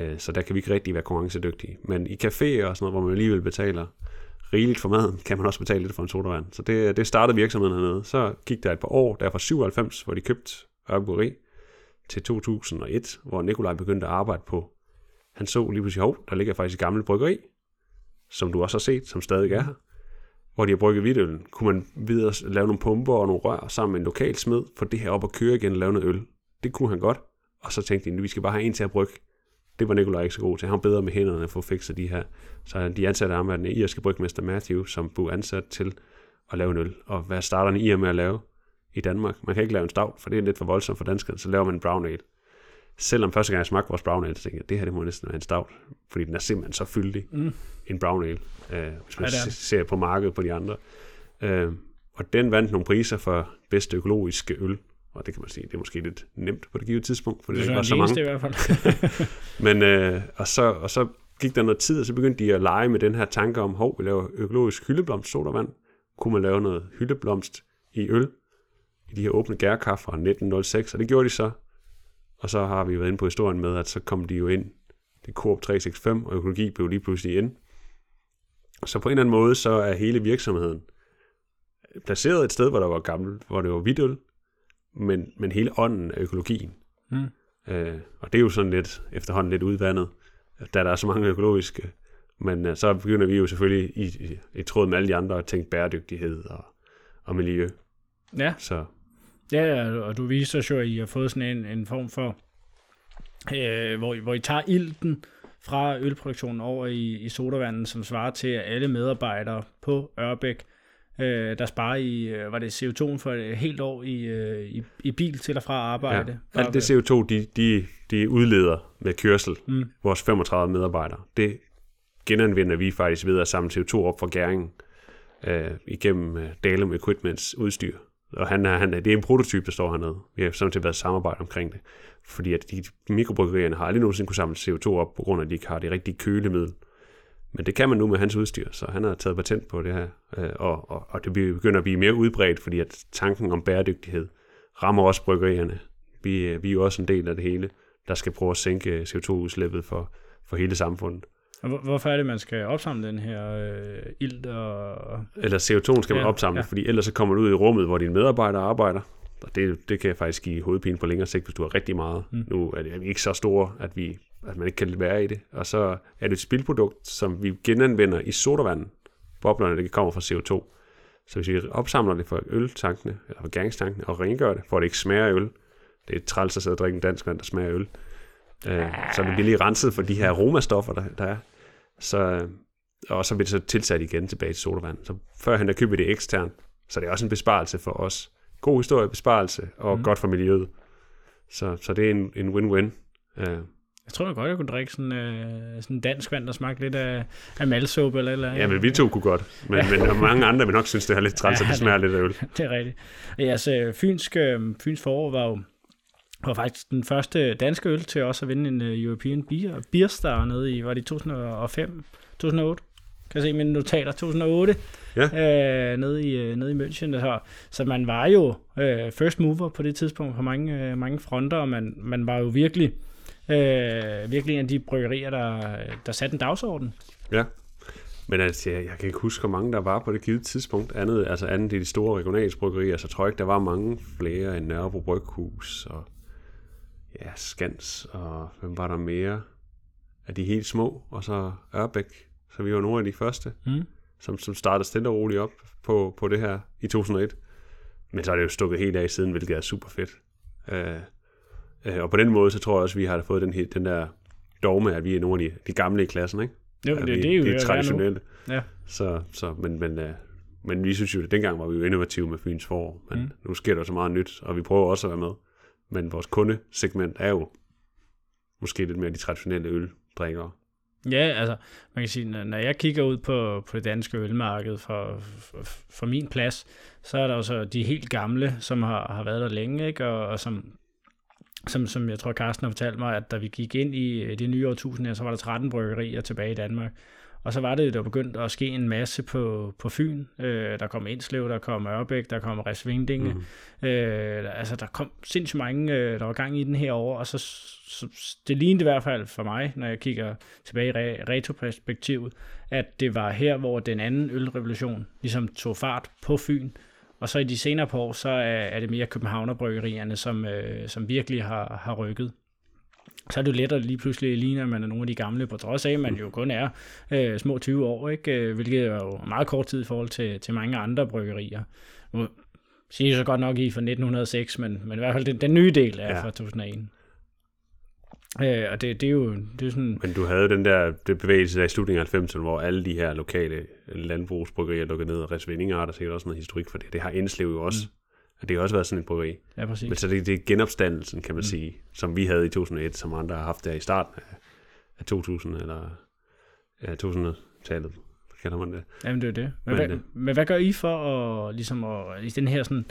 Speaker 2: Øh, så der kan vi ikke rigtig være konkurrencedygtige. Men i caféer og sådan noget, hvor man alligevel betaler rigeligt for maden, kan man også betale lidt for en sodavand. Så det, det startede virksomheden hernede. Så gik der et par år, der fra 97, hvor de købte Ørkenbryggeri, til 2001, hvor Nikolaj begyndte at arbejde på. Han så lige pludselig, hov, der ligger faktisk et gammelt bryggeri, som du også har set, som stadig er her, hvor de har brygget hvidtøllen. Kunne man videre lave nogle pumper og nogle rør sammen med en lokal smed, få det her op og køre igen og lave noget øl. Det kunne han godt. Og så tænkte de, vi skal bare have en til at brygge. Det var Nikolaj ikke så god til. Han var bedre med hænderne at få fikset de her. Så de ansatte ham af den irske brygmester Matthew, som blev ansat til at lave en øl. Og hvad starter en ir med at lave i Danmark? Man kan ikke lave en stout, for det er lidt for voldsomt for danskerne. Så laver man en brown ale. Selvom første gang jeg smagte vores brown ale, så tænkte jeg, det her det må næsten være en stout. Fordi den er simpelthen så fyldig.
Speaker 1: Mm.
Speaker 2: En brown ale. Øh, hvis man
Speaker 1: Ja, er
Speaker 2: ser på markedet på de andre. Øh, og den vandt nogle priser for bedste økologiske øl. Og det kan man sige, det er måske lidt nemt på det givet tidspunkt, for det,
Speaker 1: Det
Speaker 2: det
Speaker 1: er
Speaker 2: var
Speaker 1: den
Speaker 2: så mange.
Speaker 1: i hvert fald.
Speaker 2: Men, øh, og, så, og så gik der noget tid, og så begyndte de at lege med den her tanke om, hov, vi laver økologisk hyldeblomst sodavand. Kunne man lave noget hyldeblomst i øl, i de her åbne gærkaffe fra 1906, og det gjorde de så. Og så har vi været inde på historien med, at så kom de jo ind, det Coop 365, og økologi blev lige pludselig ind. Så på en eller anden måde, så er hele virksomheden placeret et sted, hvor der var gammelt, hvor det var hvidt øl, men, men hele ånden af økologien.
Speaker 1: Mm.
Speaker 2: Øh, og det er jo sådan lidt efterhånden lidt udvandet, da der er så mange økologiske. Men øh, så begynder vi jo selvfølgelig i, i, i tråd med alle de andre at tænke bæredygtighed og, og miljø.
Speaker 1: Ja.
Speaker 2: Så
Speaker 1: Ja, og du viser jo, at I har fået sådan en, en form for, øh, hvor, I- hvor I tager ilten fra ølproduktionen over i, i sodavanden, som svarer til, at alle medarbejdere på Ørbæk, øh, der sparer I, øh, var det CO2 for et helt år i, øh, i, i bil til og fra arbejde?
Speaker 2: ja, alt det CO2, de, de, de udleder med kørsel,
Speaker 1: Mm.
Speaker 2: vores 35 medarbejdere, det genanvender vi faktisk ved at samle CO2 op fra gæringen øh, igennem øh, Dalum Equipments udstyr. Og han er, han er, det er en prototype, der står hernede. Vi har samtidig været samarbejde omkring det. Fordi at de mikrobryggerierne har aldrig nogensinde kunne samle CO2 op, på grund af, at de ikke har det rigtige kølemiddel. Men det kan man nu med hans udstyr, så han har taget patent på det her. Øh, og, og, og det begynder at blive mere udbredt, fordi at tanken om bæredygtighed rammer også bryggerierne. Vi, øh, vi er jo også en del af det hele, der skal prøve at sænke CO2-udslippet for, for hele samfundet.
Speaker 1: Hvorfor er det, man skal opsamle den her øh, ilt og...
Speaker 2: Eller CO2'en skal man
Speaker 1: Ja,
Speaker 2: opsamle,
Speaker 1: ja.
Speaker 2: fordi ellers så kommer du ud i rummet, hvor dine medarbejdere arbejder. Og det, det kan faktisk give hovedpine på længere sigt, hvis du har rigtig meget.
Speaker 1: Mm.
Speaker 2: Mm. Nu er, det, er vi ikke så store, at, vi, at man ikke kan være i det. Og så er det et spildprodukt, som vi genanvender i sodavand. Boblerne, det kommer fra CO2. Så hvis vi opsamler det fra øltankene, eller fra gæringstankene, og rengør det, for at det ikke smager af øl. Det er træls at sidde og drikke en dansk vand, der smager af øl. Øh, så det bliver lige renset for de her aromastoffer, der, der er. Så, og så bliver det så tilsat igen tilbage til sodavand. Så førhen der køber det eksternt, så det er også en besparelse for os. God historie, besparelse, og
Speaker 1: Mm.
Speaker 2: godt for miljøet. Så, så det er en, en win-win. Uh,
Speaker 1: Jeg tror jeg godt, jeg kunne drikke sådan, øh, sådan dansk vand, der smagte lidt af, af malsuppe eller eller
Speaker 2: ja, men vi to kunne godt. Men, men der er mange andre vil nok synes, det er lidt træls,
Speaker 1: Ja,
Speaker 2: at det
Speaker 1: det-
Speaker 2: smager lidt af øl.
Speaker 1: det er rigtigt. Altså, Fynsk, øh, Fyns forår var jo var faktisk den første danske øl til også at vinde en uh, European Beer, Beer Star nede i, var det 2005, 2008? Kan jeg se mine notater, 2008,
Speaker 2: Ja.
Speaker 1: øh, nede, i, øh, nede i München. Så, så man var jo øh, first mover på det tidspunkt på mange, øh, mange fronter, og man, man var jo virkelig, øh, virkelig en af de bryggerier, der, der satte en dagsorden.
Speaker 2: Ja. Men altså, jeg, jeg kan ikke huske, hvor mange der var på det givet tidspunkt. Andet, altså andet i de store regionalsbryggerier, så tror jeg ikke, der var mange flere end Nørrebro Bryghus og ja, Skans, og hvem var der mere af de helt små, og så Ørbæk. Så vi var nogle af de første,
Speaker 1: Mm.
Speaker 2: som, som startede stille og roligt op på, på det her i 2001. Men så er det jo stukket helt af siden, hvilket er super fedt. Øh, øh, og på den måde, så tror jeg også, vi har fået den, her- den der dogme, at vi er nogle af de, de gamle i klassen, ikke?
Speaker 1: Jo, det,
Speaker 2: vi,
Speaker 1: det er jo
Speaker 2: det er traditionelle.
Speaker 1: Ja.
Speaker 2: Så, så, men, men, uh, men vi synes jo, at dengang var vi jo innovative med Fyns forår, men
Speaker 1: mm.
Speaker 2: nu sker der så meget nyt, og vi prøver også at være med. Men vores kundesegment er jo måske lidt mere de traditionelle øldrikkere.
Speaker 1: Ja, altså, man kan sige, når- jeg kigger ud på, på det danske ølmarked for, for, for min plads, så er der jo så de helt gamle, som har, har været der længe, ikke? Og, og som, som, som jeg tror, Carsten har fortalt mig, at da vi gik ind i det nye årtusind, så var der 13 bryggerier tilbage i Danmark. Og så var det, der begyndte at ske en masse på, på Fyn. Øh, der kom Indslev, der kom Ørbæk, der kom Resvingdinge.
Speaker 2: Mm.
Speaker 1: Øh, altså, der kom sindssygt mange, øh, der var gang i den her år, og så, så det lignede i hvert fald for mig, når jeg kigger tilbage i re- retroperspektivet, at det var her, hvor den anden ølrevolution ligesom tog fart på Fyn, og så i de senere par år, så er, er det mere Københavnerbryggerierne, som, øh, som virkelig har, har rykket. Så er det jo lettere lige pludselig ligner, at man er nogle af de gamle, på trods af, at man jo kun er øh, små 20 år, ikke? Øh, hvilket er jo meget kort tid i forhold til, til mange andre bryggerier. Nu siger jeg så godt nok i fra 1906, men, men i hvert fald den, den nye del er ja. Fra 2001. Øh, og det, det er jo det er sådan,
Speaker 2: Men du havde den der det bevægelse der i slutningen af 90'erne, hvor alle de her lokale landbrugsbryggerier lukkede ned, og Resvinding har der sikkert også noget historik for det. Det har Indslev jo også. Mm. Og det har også været sådan et bryggeri.
Speaker 1: ja præcis.
Speaker 2: Men så det, det er genopstandelsen, kan man mm. sige, som vi havde i 2001, som andre har haft der i starten af, af 2000 eller ja, 2000-tallet, kalder man det.
Speaker 1: Jamen det er det. Men,
Speaker 2: Men,
Speaker 1: hvad,
Speaker 2: øh,
Speaker 1: men hvad gør I for at, ligesom at, i den her sådan,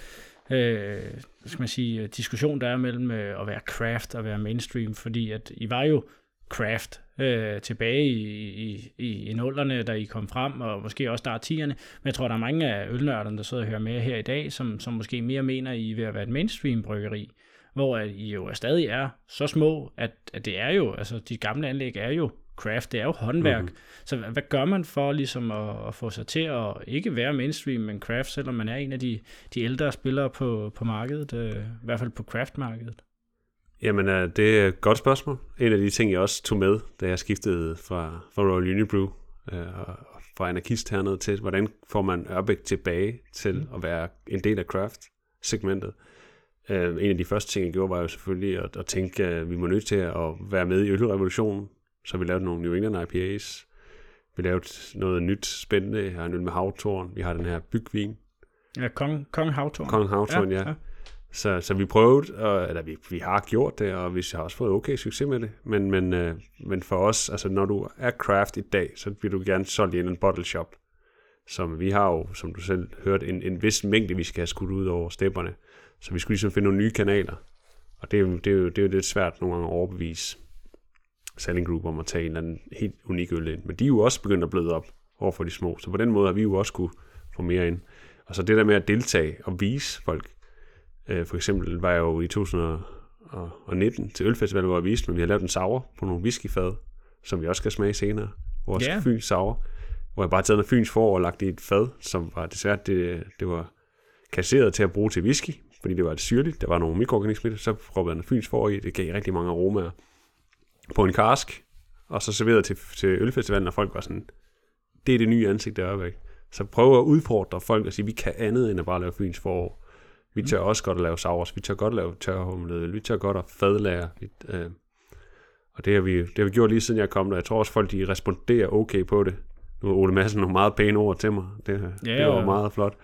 Speaker 1: øh, hvad skal man sige, diskussion, der er mellem øh, at være craft og være mainstream, fordi at I var jo craft øh, tilbage i, i, i, i nullerne, da I kom frem, og måske også der er tierne. Men jeg tror, der er mange af ølnørderne, der sidder og hører med her i dag, som, som måske mere mener, I er ved at være et mainstream bryggeri, hvor at I jo stadig er så små, at, at det er jo, altså de gamle anlæg er jo craft, det er jo håndværk. Mm-hmm. Så hvad, hvad gør man for ligesom at, at få sig til at ikke være mainstream, men craft, selvom man er en af de, de ældre spillere på, på markedet, øh, i hvert fald på craft-markedet?
Speaker 2: Jamen, øh, det er et godt spørgsmål. En af de ting, jeg også tog med, da jeg skiftede fra, fra Royal Unibrew øh, og fra anarkist hernede til, hvordan får man Ørbæk tilbage til mm. at være en del af craft-segmentet. Øh, en af de første ting, jeg gjorde, var jo selvfølgelig at, at tænke, at vi må nødt til at være med i ølrevolutionen. Så vi lavede nogle New England IPAs. Vi lavede noget nyt spændende. Jeg har en øl med havtorn. Vi har den her bygvin.
Speaker 1: Ja, Kong, Kong Havtorn.
Speaker 2: Kong Havtorn, ja. ja. ja. Så, så vi prøvede, og, eller vi, vi har gjort det, og vi har også fået okay succes med det. Men, men, øh, men for os, altså når du er craft i dag, så vil du gerne solgt i en bottle shop. Som vi har jo, som du selv hørte, en, en vis mængde, vi skal have skudt ud over stepperne. Så vi skulle ligesom finde nogle nye kanaler. Og det er jo, det er jo, det er jo lidt svært nogle gange at overbevise selling group om at tage en eller anden helt unik øl ind. Men de er jo også begyndt at bløde op over for de små. Så på den måde har vi jo også kunne få mere ind. Og så det der med at deltage og vise folk, Øh, for eksempel var jeg jo i 2019 til Ølfestival, hvor jeg viste, men vi har lavet en sour på nogle whiskyfad, som vi også skal smage senere. Vores yeah. Fyns sour, hvor jeg bare taget noget Fyns for og lagt i et fad, som var desværre, det, det var kasseret til at bruge til whisky, fordi det var et syrligt, der var nogle mikroorganismer, så prøvede jeg noget Fyns for i, det gav rigtig mange aromaer på en karsk, og så serveret til, til Ølfestivalen, og folk var sådan, det er det nye ansigt, der er væk. Så prøve at udfordre folk og sige, vi kan andet end at bare lave Fyns forår. Vi tør mm. også godt at lave savers, vi tør godt at lave tørhumlet vi tør godt at fadlære. Øh, og det har, vi, det har vi gjort lige siden jeg kom der. Jeg tror også, folk de responderer okay på det. Nu har Ole Madsen nogle meget pæne ord til mig. Det, ja, det var meget flot.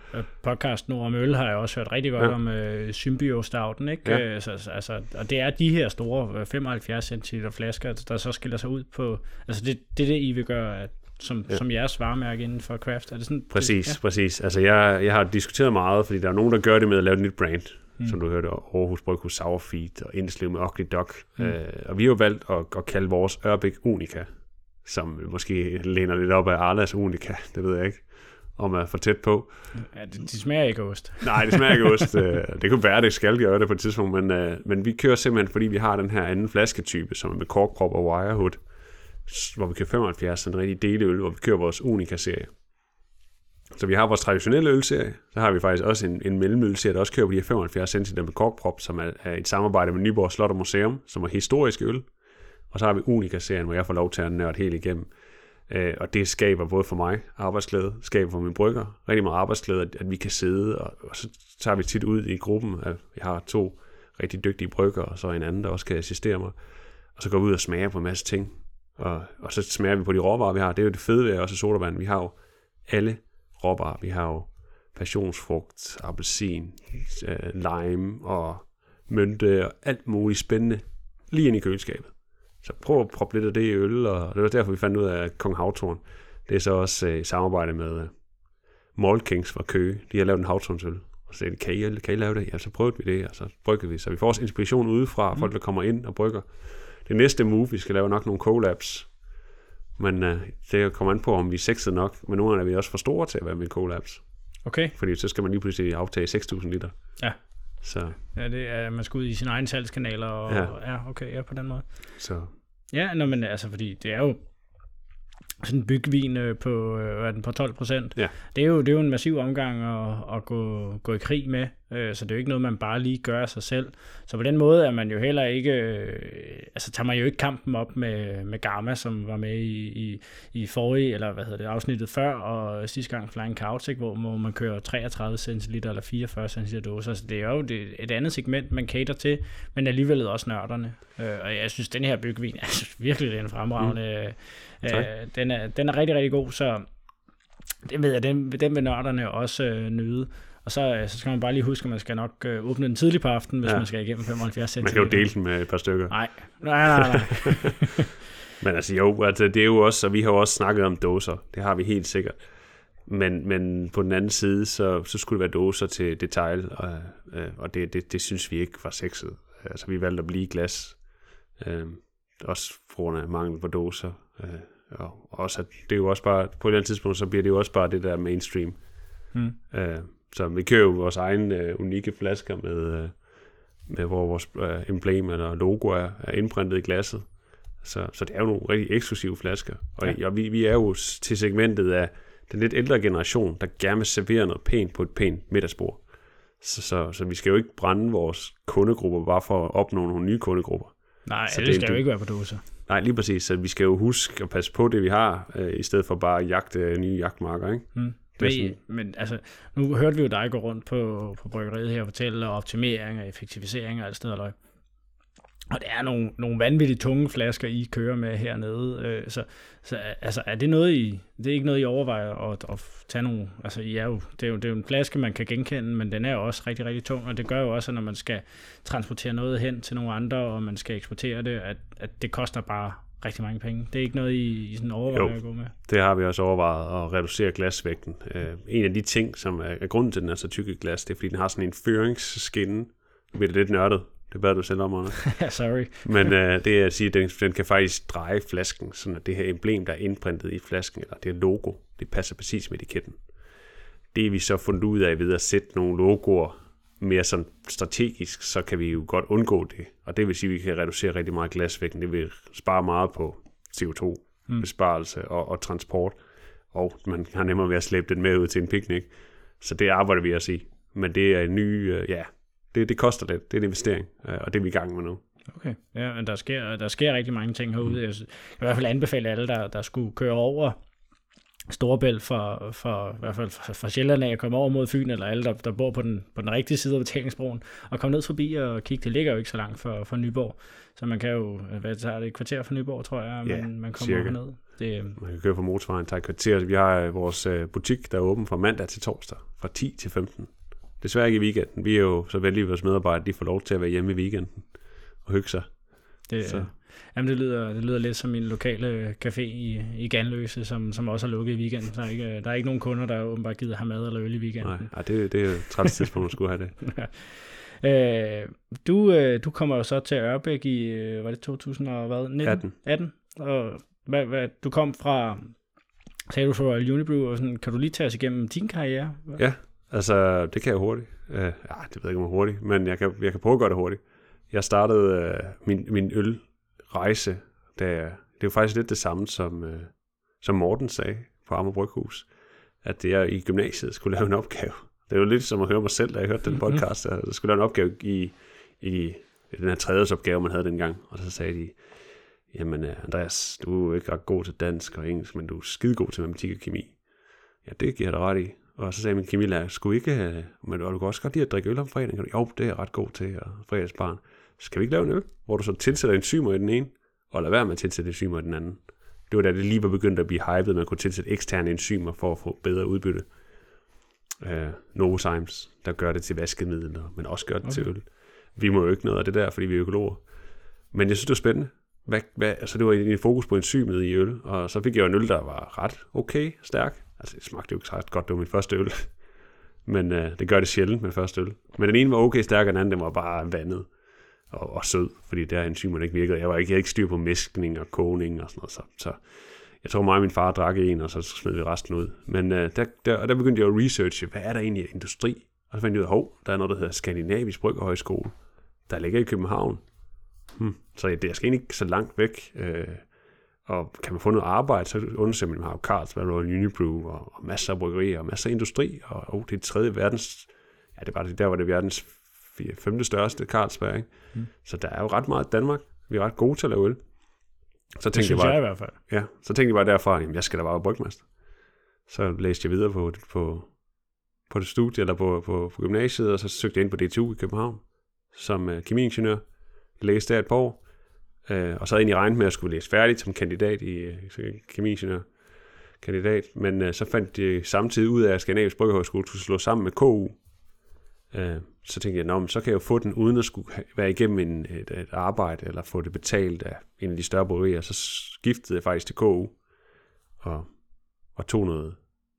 Speaker 1: Podcasten Nord om Øl har jeg også hørt rigtig godt ja. om uh, Symbio Stouten. Ikke? Ja. Uh, så, altså, og det er de her store 75 cm flasker, der så skiller sig ud på... Altså det, det er det, I vil gøre, at som, ja. som jeres varemærke inden for craft. Er det sådan,
Speaker 2: præcis,
Speaker 1: det,
Speaker 2: ja? præcis. Altså jeg, jeg har diskuteret meget, fordi der er nogen, der gør det med at lave et nyt brand, mm. som du hørte, Aarhus Bryghus Sourfeed og Indslev med Ugly Duck. Mm. Øh, og vi har jo valgt at, at kalde vores Ørbæk Unica, som måske læner lidt op af Arlas Unica, det ved jeg ikke om at få tæt på.
Speaker 1: Ja, det, de smager ikke ost.
Speaker 2: Nej, det smager ikke ost. Øh, det kunne være, det skal gøre det på et tidspunkt, men, øh, men vi kører simpelthen, fordi vi har den her anden flasketype, som er med korkprop og wirehood, hvor vi kører 75, sådan en rigtig deleøl, hvor vi kører vores Unica-serie. Så vi har vores traditionelle ølserie, så har vi faktisk også en, en mellemølserie, der også kører på de her 75 cm med korkprop, som er, er et samarbejde med Nyborg Slot og Museum, som er historiske øl. Og så har vi Unica-serien, hvor jeg får lov til at nørde helt igennem. Øh, og det skaber både for mig arbejdsglæde, skaber for min brygger rigtig meget arbejdsglæde, at, at vi kan sidde, og, og så tager vi tit ud i gruppen, at vi har to rigtig dygtige brygger, og så en anden, der også kan assistere mig. Og så går vi ud og smager på en masse ting. Og, og så smager vi på de råvarer, vi har. Det er jo det fede ved også sodavand. Vi har jo alle råvarer. Vi har jo passionsfrugt, appelsin, øh, lime og mynte og alt muligt spændende lige ind i køleskabet. Så prøv at proppe lidt af det i øl, og det var derfor, vi fandt ud af Kong Havtorn. Det er så også øh, i samarbejde med øh, Malt Kings fra Køge. De har lavet en havtornsøl. Og så sagde kan I, kan I lave det? Ja, så prøvede vi det, og så brygger vi. Så vi får også inspiration udefra, mm. folk der kommer ind og brygger det næste move, vi skal lave nok nogle collabs. Men uh, det kommer an på, om vi er sexet nok. Men nu er vi også for store til at være med collabs.
Speaker 1: Okay.
Speaker 2: Fordi så skal man lige pludselig aftage 6.000 liter.
Speaker 1: Ja. Så. Ja, det er, man skal ud i sine egne salgskanaler. Og, ja. ja, okay, ja, på den måde.
Speaker 2: Så.
Speaker 1: Ja, nå, men altså, fordi det er jo, sådan en bygvin øh, på, øh, er den på 12 procent.
Speaker 2: Ja.
Speaker 1: Det, er jo, det er jo en massiv omgang at, at gå, gå i krig med, øh, så det er jo ikke noget, man bare lige gør af sig selv. Så på den måde er man jo heller ikke, øh, altså tager man jo ikke kampen op med, med Gamma, som var med i, i, i forrige, eller hvad hedder det, afsnittet før, og sidste gang Flying Couch, ikke, hvor man kører 33 centiliter eller 44 centiliter dåser. Så det er jo det, et andet segment, man cater til, men alligevel også nørderne. Øh, og jeg synes, den her er altså, virkelig den fremragende. Mm Øh, den, er, den er rigtig, rigtig god, så det ved jeg, den, den vil nørderne også øh, nyde. Og så, øh, så skal man bare lige huske, at man skal nok øh, åbne den tidligt på aftenen, hvis ja. man skal igennem 75 cm.
Speaker 2: Man kan jo dele den med et par stykker.
Speaker 1: Nej, nej, nej. nej.
Speaker 2: men altså jo, altså, det er jo også, og vi har jo også snakket om dåser. Det har vi helt sikkert. Men, men på den anden side, så, så skulle det være dåser til detail, og, øh, og det, det, det synes vi ikke var sexet. Altså vi valgte at blive glas. Øh, også på grund af mangel på doser. Øh, og også at det er jo også bare, på et eller andet tidspunkt, så bliver det jo også bare det der mainstream.
Speaker 1: Mm.
Speaker 2: Øh, så vi kører jo vores egne øh, unikke flasker med, øh, med hvor vores øh, emblem eller logo er, er indprintet i glasset. Så, så det er jo nogle rigtig eksklusive flasker. Og,
Speaker 1: Ja.
Speaker 2: og vi, vi er jo til segmentet af den lidt ældre generation, der gerne vil servere noget pænt på et pænt middagsbord. Så, så, så vi skal jo ikke brænde vores kundegrupper bare for at opnå nogle nye kundegrupper.
Speaker 1: Nej,
Speaker 2: Så
Speaker 1: det, skal
Speaker 2: du-
Speaker 1: jo ikke være på dåser.
Speaker 2: Nej, lige præcis. Så vi skal jo huske at passe på det, vi har, øh, i stedet for bare at jagte øh, nye jagtmarker. Ikke?
Speaker 1: Mm. Men, men altså, nu hørte vi jo dig gå rundt på, på bryggeriet her og fortælle om optimering og effektivisering og alt sted løg. Og det er nogle, nogle vanvittigt tunge flasker, I kører med hernede. Øh, så, så altså, er det noget, I, det er ikke noget, I overvejer at, at tage nogle... Altså, I er jo, det, er jo, det er jo en flaske, man kan genkende, men den er jo også rigtig, rigtig tung, og det gør jo også, at når man skal transportere noget hen til nogle andre, og man skal eksportere det, at, at det koster bare rigtig mange penge. Det er ikke noget, I, I sådan overvejer
Speaker 2: Jo.
Speaker 1: at gå med.
Speaker 2: Det har vi også overvejet at reducere glasvægten. Øh, en af de ting, som er, er grunden til, at den er så tyk i glas, det er, fordi den har sådan en føringsskinne. Nu bliver det lidt nørdet. Det bad du selv om, Anders.
Speaker 1: Sorry.
Speaker 2: Men øh, det er at sige, at den, den kan faktisk dreje flasken, sådan at det her emblem, der er indprintet i flasken, eller det her logo, det passer præcis med etiketten. Det er vi så fundet ud af ved at sætte nogle logoer mere sådan strategisk, så kan vi jo godt undgå det. Og det vil sige, at vi kan reducere rigtig meget glasvægten. Det vil spare meget på CO2-besparelse og, og transport. Og man har nemmere ved at slæbe den med ud til en picnic. Så det arbejder vi også i. Men det er en ny, øh, ja, det, det koster lidt. Det er en investering, øh, og det er vi i gang med nu.
Speaker 1: Okay, ja, men der sker, der sker rigtig mange ting herude. Synes- jeg vil i hvert fald anbefale alle, der, der skulle køre over Storebælt for, for, i hvert fald fra, fra Sjælland af at komme over mod Fyn, eller alle, der, der bor på den, på den rigtige side af betalingsbroen, og komme ned forbi og kigge. Det ligger jo ikke så langt fra, fra Nyborg, så man kan jo, hvad tager det, et kvarter fra Nyborg, tror jeg,
Speaker 2: Ja,
Speaker 1: man, man kommer
Speaker 2: cirka.
Speaker 1: herned. Det,
Speaker 2: Man kan køre på motorvejen, tager et kvarter. Vi har øh, vores øh, butik, der er åben fra mandag til torsdag, fra 10 til 15. Desværre ikke i weekenden. Vi er jo så vældige, at vores medarbejdere de får lov til at være hjemme i weekenden og hygge sig.
Speaker 1: det,
Speaker 2: Så.
Speaker 1: Jamen det, lyder, det lyder lidt som min lokale café i, i Ganløse, som, som også er lukket i weekenden. Der er, ikke, der er ikke nogen kunder, der åbenbart gider have mad eller øl i weekenden.
Speaker 2: Nej, ej, det, det er jo træls tidspunkt, at skulle have det.
Speaker 1: Øh, du, øh, du kommer jo så til Ørbæk i, øh, var det 2000 og hvad? 19?
Speaker 2: 18.
Speaker 1: 18? Og hvad, hvad, du kom fra, sagde du fra Royal Unibrew, og sådan, kan du lige tage os igennem din karriere?
Speaker 2: Ja, altså det kan jeg hurtigt. Uh, ja, det ved jeg ikke, om hurtigt, men jeg kan, jeg kan prøve at gøre det hurtigt. Jeg startede uh, min, min ølrejse, da jeg, det er jo faktisk lidt det samme, som, uh, som Morten sagde på Amager Bryghus, at det jeg i gymnasiet skulle lave en opgave. Det er jo lidt som at høre mig selv, da jeg hørte den podcast, at jeg skulle lave en opgave i, i den her tredje opgave, man havde dengang. Og så sagde de, jamen uh, Andreas, du er jo ikke ret god til dansk og engelsk, men du er skide god til matematik og kemi. Ja, det giver jeg dig ret i. Og så sagde min kemilærer, skulle ikke, øh, men og du kan også godt lide at drikke øl om fredagen. Jo, det er jeg ret god til, og fredagsbarn. Skal vi ikke lave en øl, hvor du så tilsætter enzymer i den ene, og lad være med at tilsætte enzymer i den anden. Det var da det lige var begyndt at blive hypet, man kunne tilsætte eksterne enzymer for at få bedre udbytte. Uh, Novozymes, der gør det til vaskemidler, men også gør det okay. til øl. Vi må jo ikke noget af det der, fordi vi er økologer. Men jeg synes, det var spændende. Hvad, hvad, altså det var en fokus på enzymet i øl, og så fik jeg jo en øl, der var ret okay, stærk. Altså det smagte jo ikke ret godt, det var min første øl. Men øh, det gør det sjældent med første øl. Men den ene var okay stærk, og den anden den var bare vandet og, og sød, fordi der enzymerne ikke virkede. Jeg, var ikke, jeg havde ikke styr på mæskning og kogning og sådan noget, så, så jeg tror mig og min far drak en, og så smed vi resten ud. Men øh, der, der, og der begyndte jeg at researche, hvad er der egentlig af industri? Og så fandt jeg ud af, hov, der er noget, der hedder Skandinavisk Bryggerhøjskole, der ligger i København. Hmm. Så det er skal ikke så langt væk. Øh, og kan man få noget arbejde, så undersøger man, man har jo Carlsberg, Royal Unibrew, og, og masser af bryggerier, og masser af industri, og oh, det er tredje verdens, ja, det var det, der var det verdens fire- femte største Carlsberg, ikke? Mm. Så der er jo ret meget i Danmark. Vi er ret gode til at lave øl. Så
Speaker 1: Det
Speaker 2: tænkte jeg
Speaker 1: synes
Speaker 2: bare,
Speaker 1: jeg i hvert fald.
Speaker 2: Ja, så tænkte jeg bare derfra, jamen jeg skal da bare være brygmester. Så læste jeg videre på, på, på det studie, eller på, på, på gymnasiet, og så søgte jeg ind på DTU i København, som uh, kemiingeniør. Læste der et par år, uh, og så havde jeg egentlig regnet med, at jeg skulle læse færdigt som kandidat i uh, kemiingeniør. Kandidat, men uh, så fandt de samtidig ud af, at Skandinavisk Bryggerhøjskole skulle slå sammen med KU. Uh, så tænkte jeg, Nå, men så kan jeg jo få den, uden at skulle være igennem en, et, et arbejde, eller få det betalt af en af de større bryggerier. Så skiftede jeg faktisk til KU, og, og tog noget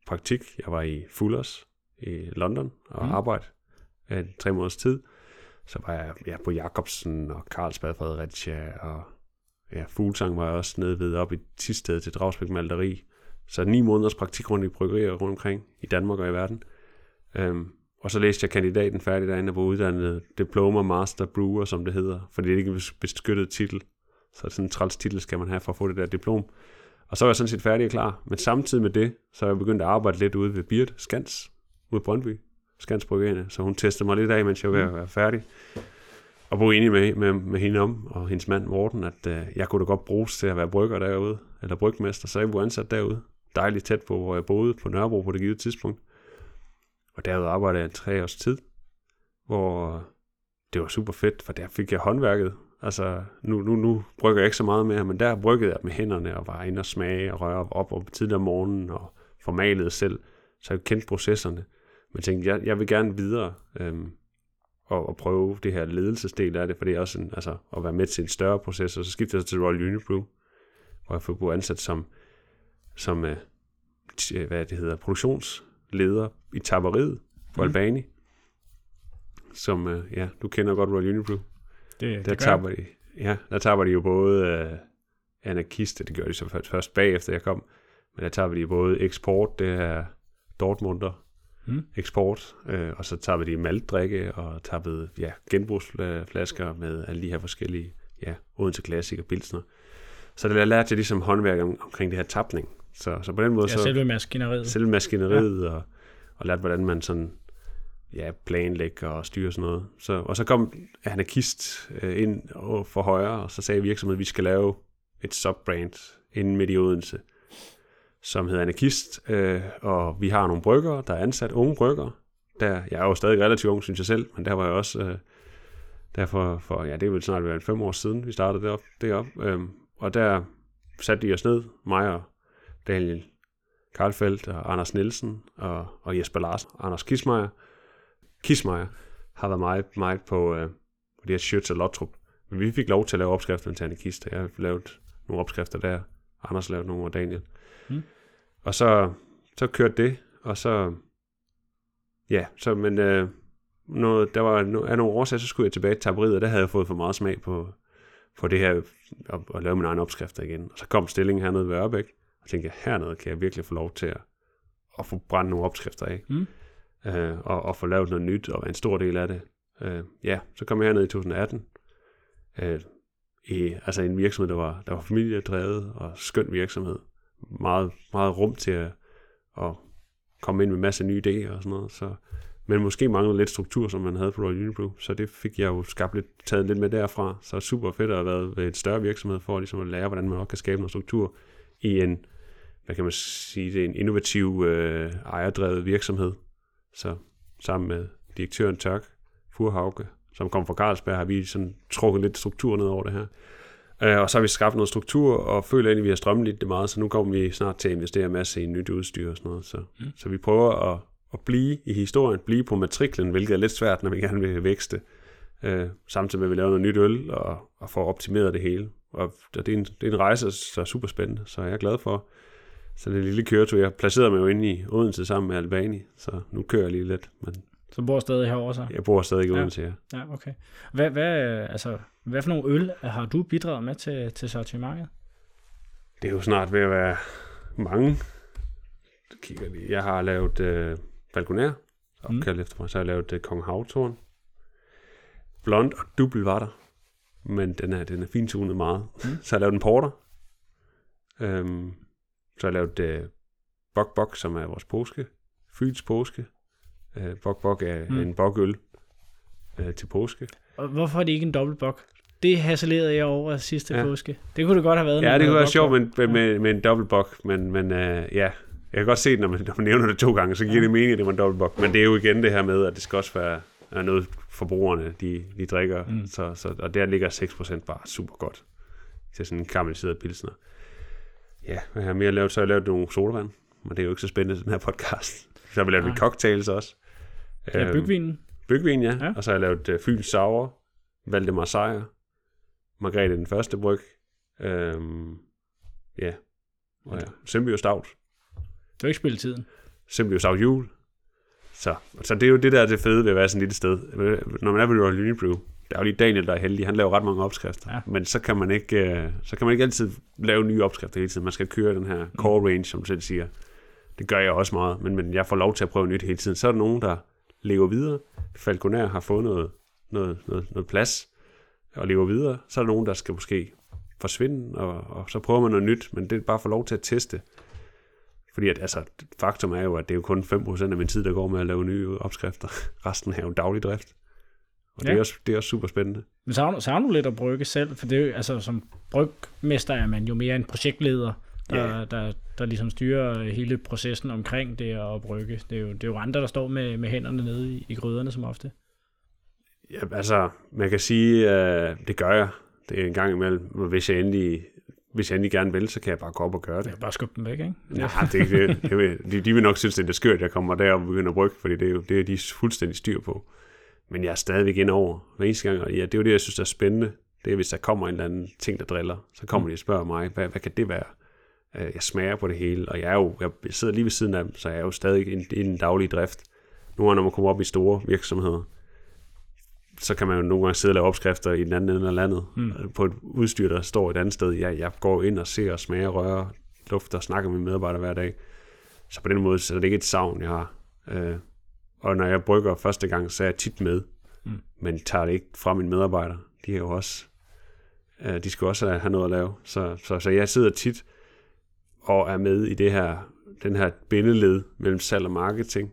Speaker 2: praktik. Jeg var i Fullers i London og Mm. arbejdede øh, tre måneders tid. Så var jeg ja, på Jacobsen og Carlsbad Fredericia og ja, fuglsang var jeg også nede ved op i Tisted til Dragsbæk Malteri. Så ni måneders praktik rundt i bryggerier rundt omkring i Danmark og i verden. Øhm, og så læste jeg kandidaten færdig derinde og var uddannet Diploma Master Brewer, som det hedder, fordi det er ikke en beskyttet titel. Så sådan en træls titel skal man have for at få det der diplom. Og så var jeg sådan set færdig og klar. Men samtidig med det, så er jeg begyndt at arbejde lidt ude ved Birte Skans, ude i Brøndby. Skans Bryggerne. Så hun testede mig lidt af, mens jeg var ved at være færdig. Og bo enig med, med, med hende om, og hendes mand Morten, at øh, jeg kunne da godt bruges til at være brygger derude, eller brygmester, så jeg blev ansat derude. Dejligt tæt på, hvor jeg boede på Nørrebro på det givet tidspunkt. Og derude arbejdede jeg tre års tid, hvor det var super fedt, for der fik jeg håndværket. Altså, nu, nu, nu brygger jeg ikke så meget mere, men der bryggede jeg med hænderne og var inde og smage og røre op om tidligere om morgenen og formalede selv. Så jeg kendte processerne. Men tænkte, jeg, jeg vil gerne videre øhm, og, og prøve det her ledelsesdel af det, for det er også en, altså, at være med til en større proces. Og så skiftede jeg til Royal Unibrew, hvor jeg blev ansat som, som øh, hvad det hedder, produktions produktionsleder i taberiet på mm. Albani. Som, øh, ja, du kender godt Royal Unibrew.
Speaker 1: Det,
Speaker 2: Der
Speaker 1: det
Speaker 2: taber de, ja, der taber de jo både øh, anarkister, det gør de så først, først bagefter jeg kom, men der taber de både eksport, det er Dortmunder,
Speaker 1: Mm.
Speaker 2: eksport, øh, og så taber de maltdrikke og tappede ja, genbrugsflasker med alle de her forskellige, ja, Odense Classic og Pilsner. Så det lærte jeg ligesom håndværk om, omkring det her tapning. Så, så på den måde
Speaker 1: Ja,
Speaker 2: så
Speaker 1: selve maskineriet.
Speaker 2: selve maskineriet ja. og, og lærte, hvordan man sådan ja, planlægger og styrer sådan noget. Så, og så kom anarkist øh, ind og for højre, og så sagde virksomheden, at vi skal lave et subbrand inden midt i Odense, som hedder Anarkist, øh, og vi har nogle brygger, der er ansat unge brygger. Der, jeg er jo stadig relativt ung, synes jeg selv, men der var jeg også, øh, derfor for, ja, det er vel snart været fem år siden, vi startede det op, det op øh, og der satte de os ned, mig og Daniel Karlfeldt og Anders Nielsen og, og Jesper Larsen, Anders Kismeier. Kismeier har været meget, meget på, øh, på det her Schütz og Lottrup. Men vi fik lov til at lave opskrifter til og jeg har lavet nogle opskrifter der. Anders lavede nogle, og Daniel.
Speaker 1: Mm.
Speaker 2: Og så, så kørte det, og så, ja, så, men øh, noget, der var af nogle årsager, så skulle jeg tilbage til taberiet, og der havde jeg fået for meget smag på, på det her, at, at lave mine egne opskrifter igen. Og så kom stillingen hernede ved Ørbæk, og tænkte jeg, hernede kan jeg virkelig få lov til at, at få brændt nogle opskrifter af,
Speaker 1: Mm.
Speaker 2: øh, og, og få lavet noget nyt, og være en stor del af det. Øh, ja, så kom jeg herned i 2018, øh, i, altså en virksomhed, der var, der var familiedrevet og skøn virksomhed. Meget, meget rum til at, at komme ind med masse nye idéer og sådan noget. Så, men måske manglede lidt struktur, som man havde på Royal Unibrew, så det fik jeg jo skabt lidt, taget lidt med derfra. Så super fedt at have været ved et større virksomhed for ligesom at lære, hvordan man også kan skabe noget struktur i en, hvad kan man sige, det er en innovativ øh, ejerdrevet virksomhed. Så sammen med direktøren Tørk Furhauke, som kom fra Carlsberg, har vi sådan trukket lidt struktur ned over det her. Øh, og så har vi skabt noget struktur, og føler egentlig, at vi har strømmet det meget, så nu kommer vi snart til at investere en masse i nyt udstyr og sådan noget. Så, mm. så vi prøver at, at blive i historien, blive på matriklen, hvilket er lidt svært, når vi gerne vil vækste. Øh, samtidig med, at vi laver noget nyt øl, og, og får optimeret det hele. Og det er en, det er en rejse, der er super spændende, så jeg er glad for. Så det lille køretur, jeg placerede mig jo inde i Odense sammen med Albani, så nu kører jeg lige lidt, men
Speaker 1: Så bor stadig herovre så?
Speaker 2: jeg bor stadig i. Odense, ja.
Speaker 1: Ja, okay. Hvad, hvad, altså, hvad for nogle øl har du bidraget med til, til sortimentet?
Speaker 2: Det er jo snart ved at være mange. Kigger lige. Jeg har lavet øh, Falconer, opkaldt mm. efter mig. Så har jeg lavet øh, Kong Havtorn. Blond og dubbel var der. Men den er, den er fintunet meget. Mm. Så har jeg lavet en porter. Øhm, så har jeg lavet øh, Bok Bok, som er vores påske. Fyns påske. Øh, Bok Bok er
Speaker 1: Mm.
Speaker 2: en bokøl øh, til påske.
Speaker 1: Og hvorfor er det ikke en dobbeltbok? Det hasselerede jeg over sidste ja. Påske. Det kunne det godt have været.
Speaker 2: Ja, det kunne være sjovt
Speaker 1: bok
Speaker 2: med, med, med, med en dobbeltbok, men, men øh, ja, jeg kan godt se når man, når man nævner det to gange, så giver
Speaker 1: Ja.
Speaker 2: det mening, at det var en dobbeltbok. Men det er jo igen det her med, at det skal også være er noget, forbrugerne de, de drikker.
Speaker 1: Mm.
Speaker 2: Så, så, og der ligger 6% bare super godt til sådan en karamelliseret pilsner. Ja, hvad har jeg mere lavet? Så har jeg lavet nogle sodavand, men det er jo ikke så spændende den her podcast. Så har vi lavet lidt cocktails også.
Speaker 1: Ja,
Speaker 2: Øhm,
Speaker 1: bygvinen.
Speaker 2: Bygvin, ja.
Speaker 1: Ja.
Speaker 2: ja. Og så har jeg lavet uh, Fyns Sauer, Valdemar Sejr, Margrethe den første bryg, øhm, ja, og ja, Symbios Stout,
Speaker 1: Du har ikke spillet tiden.
Speaker 2: Symbios Stout Jul. Så, så det er jo det der er det fede ved at være sådan et lille sted. Når man er ved Royal Unibrew, der er jo lige Daniel, der er heldig, han laver ret mange opskrifter,
Speaker 1: Ja.
Speaker 2: men så kan, man ikke, øh, så kan man ikke altid lave nye opskrifter hele tiden. Man skal køre den her core range, som du selv siger. Det gør jeg også meget, men, men jeg får lov til at prøve nyt hele tiden. Så er der nogen, der lever videre. Falconer har fået noget, noget, noget, noget plads og lever videre. Så er der nogen, der skal måske forsvinde, og, og så prøver man noget nyt, men det er bare for lov til at teste. Fordi at, altså, faktum er jo, at det er jo kun 5% af min tid, der går med at lave nye opskrifter. Resten er jo daglig drift. Og ja. det, er også, det er også super spændende.
Speaker 1: Men savner, savner du lidt at brygge selv? For det er jo, altså, som brygmester er man jo mere en projektleder, der,
Speaker 2: Ja.
Speaker 1: der, der ligesom styrer hele processen omkring det at brygge. Det er jo, det er jo andre, der står med, med hænderne nede i, i gryderne som ofte.
Speaker 2: Ja, altså, man kan sige, øh, det gør jeg. Det er en gang imellem, hvis jeg endelig, hvis jeg endelig gerne vil, så kan jeg bare gå op og gøre det.
Speaker 1: Er bare skubbe dem væk, ikke?
Speaker 2: Nej, det, det, det, det, de, de vil nok synes, det er skørt, at jeg kommer derop og begynder at brygge, fordi det er jo det er de fuldstændig styr på. Men jeg er stadigvæk ind over hver eneste gang, og ja, det er jo det, jeg synes, der er spændende. Det er, hvis der kommer en eller anden ting, der driller, så kommer de og spørger mig, hvad, hvad kan det være? Øh, Jeg smager på det hele, og jeg, er jo, jeg sidder lige ved siden af dem, så jeg er jo stadig i i den daglige drift. Nogle gange, når man kommer op i store virksomheder, så kan man jo nogle gange sidde og lave opskrifter i den anden ende af landet, mm. på et udstyr, der står et andet sted. Jeg, jeg går ind og ser og smager, rører, lufter og snakker med medarbejdere hver dag. Så på den måde, så er det ikke et savn, jeg har. Og når jeg brygger første gang, så er jeg tit med, mm. men tager det ikke fra mine medarbejdere. De er jo også, øh, de skal også have- noget at lave. Så, så, så jeg sidder tit og er med i det her, den her bindeled mellem salg og marketing.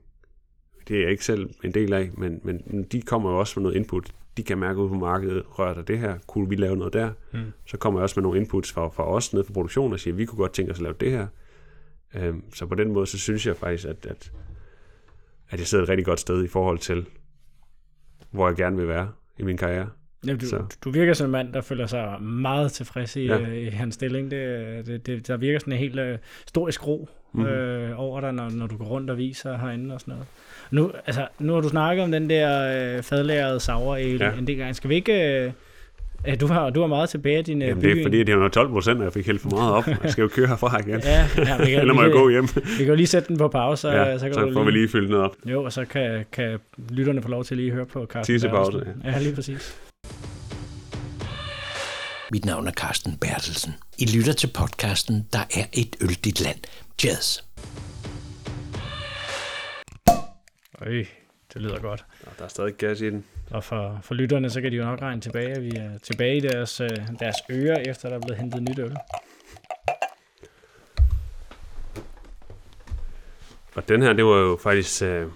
Speaker 2: Det er jeg ikke selv en del af, men, men de kommer jo også med noget input. De kan mærke ud på markedet, rører der det her, kunne vi lave noget der? Mm. Så kommer jeg også med nogle inputs fra, fra os nede for produktionen og siger, vi kunne godt tænke os at lave det her. Øhm, så på den måde, så synes jeg faktisk, at, at, at jeg sidder et rigtig godt sted i forhold til, hvor jeg gerne vil være i min karriere.
Speaker 1: Ja, du,
Speaker 2: Så.
Speaker 1: du virker som en mand, der føler sig meget tilfres i,
Speaker 2: Ja.
Speaker 1: ja. i hans stilling. Det, det, det, der virker sådan en helt øh, historisk ro
Speaker 2: Mhm.
Speaker 1: mm. øh, over dig, når, når du går rundt og viser herinde og sådan noget. Nu, altså, nu har du snakket om den der øh, fadlærede sauer
Speaker 2: Ja.
Speaker 1: en del gange. Skal vi ikke... Øh, øh, du, har, du har meget tilbage af din øh,
Speaker 2: Jamen, det er fordi, det er jo 12 procent, og jeg fik hældt for meget op. Jeg skal jo køre herfra igen.
Speaker 1: Ja, ja vi kan,
Speaker 2: Eller må jeg gå hjem?
Speaker 1: vi kan jo lige sætte den på pause, så,
Speaker 2: Ja,
Speaker 1: så, kan
Speaker 2: så
Speaker 1: du
Speaker 2: får vi lige fyldt noget op.
Speaker 1: Jo, og så kan, kan lytterne få lov til lige at høre på Carsten
Speaker 2: Tissepause,
Speaker 1: Bertelsen. Ja, lige præcis.
Speaker 3: Mit navn er Carsten Bertelsen. I lytter til podcasten Der er et øl dit land. Jazz.
Speaker 1: Øj, det lyder godt.
Speaker 2: Og der er stadig gas i den.
Speaker 1: Og for, for lytterne, så kan de jo nok regne tilbage, at vi er tilbage i deres, øh, deres ører, efter der er blevet hentet nyt øl.
Speaker 2: Og den her, det var jo faktisk øh,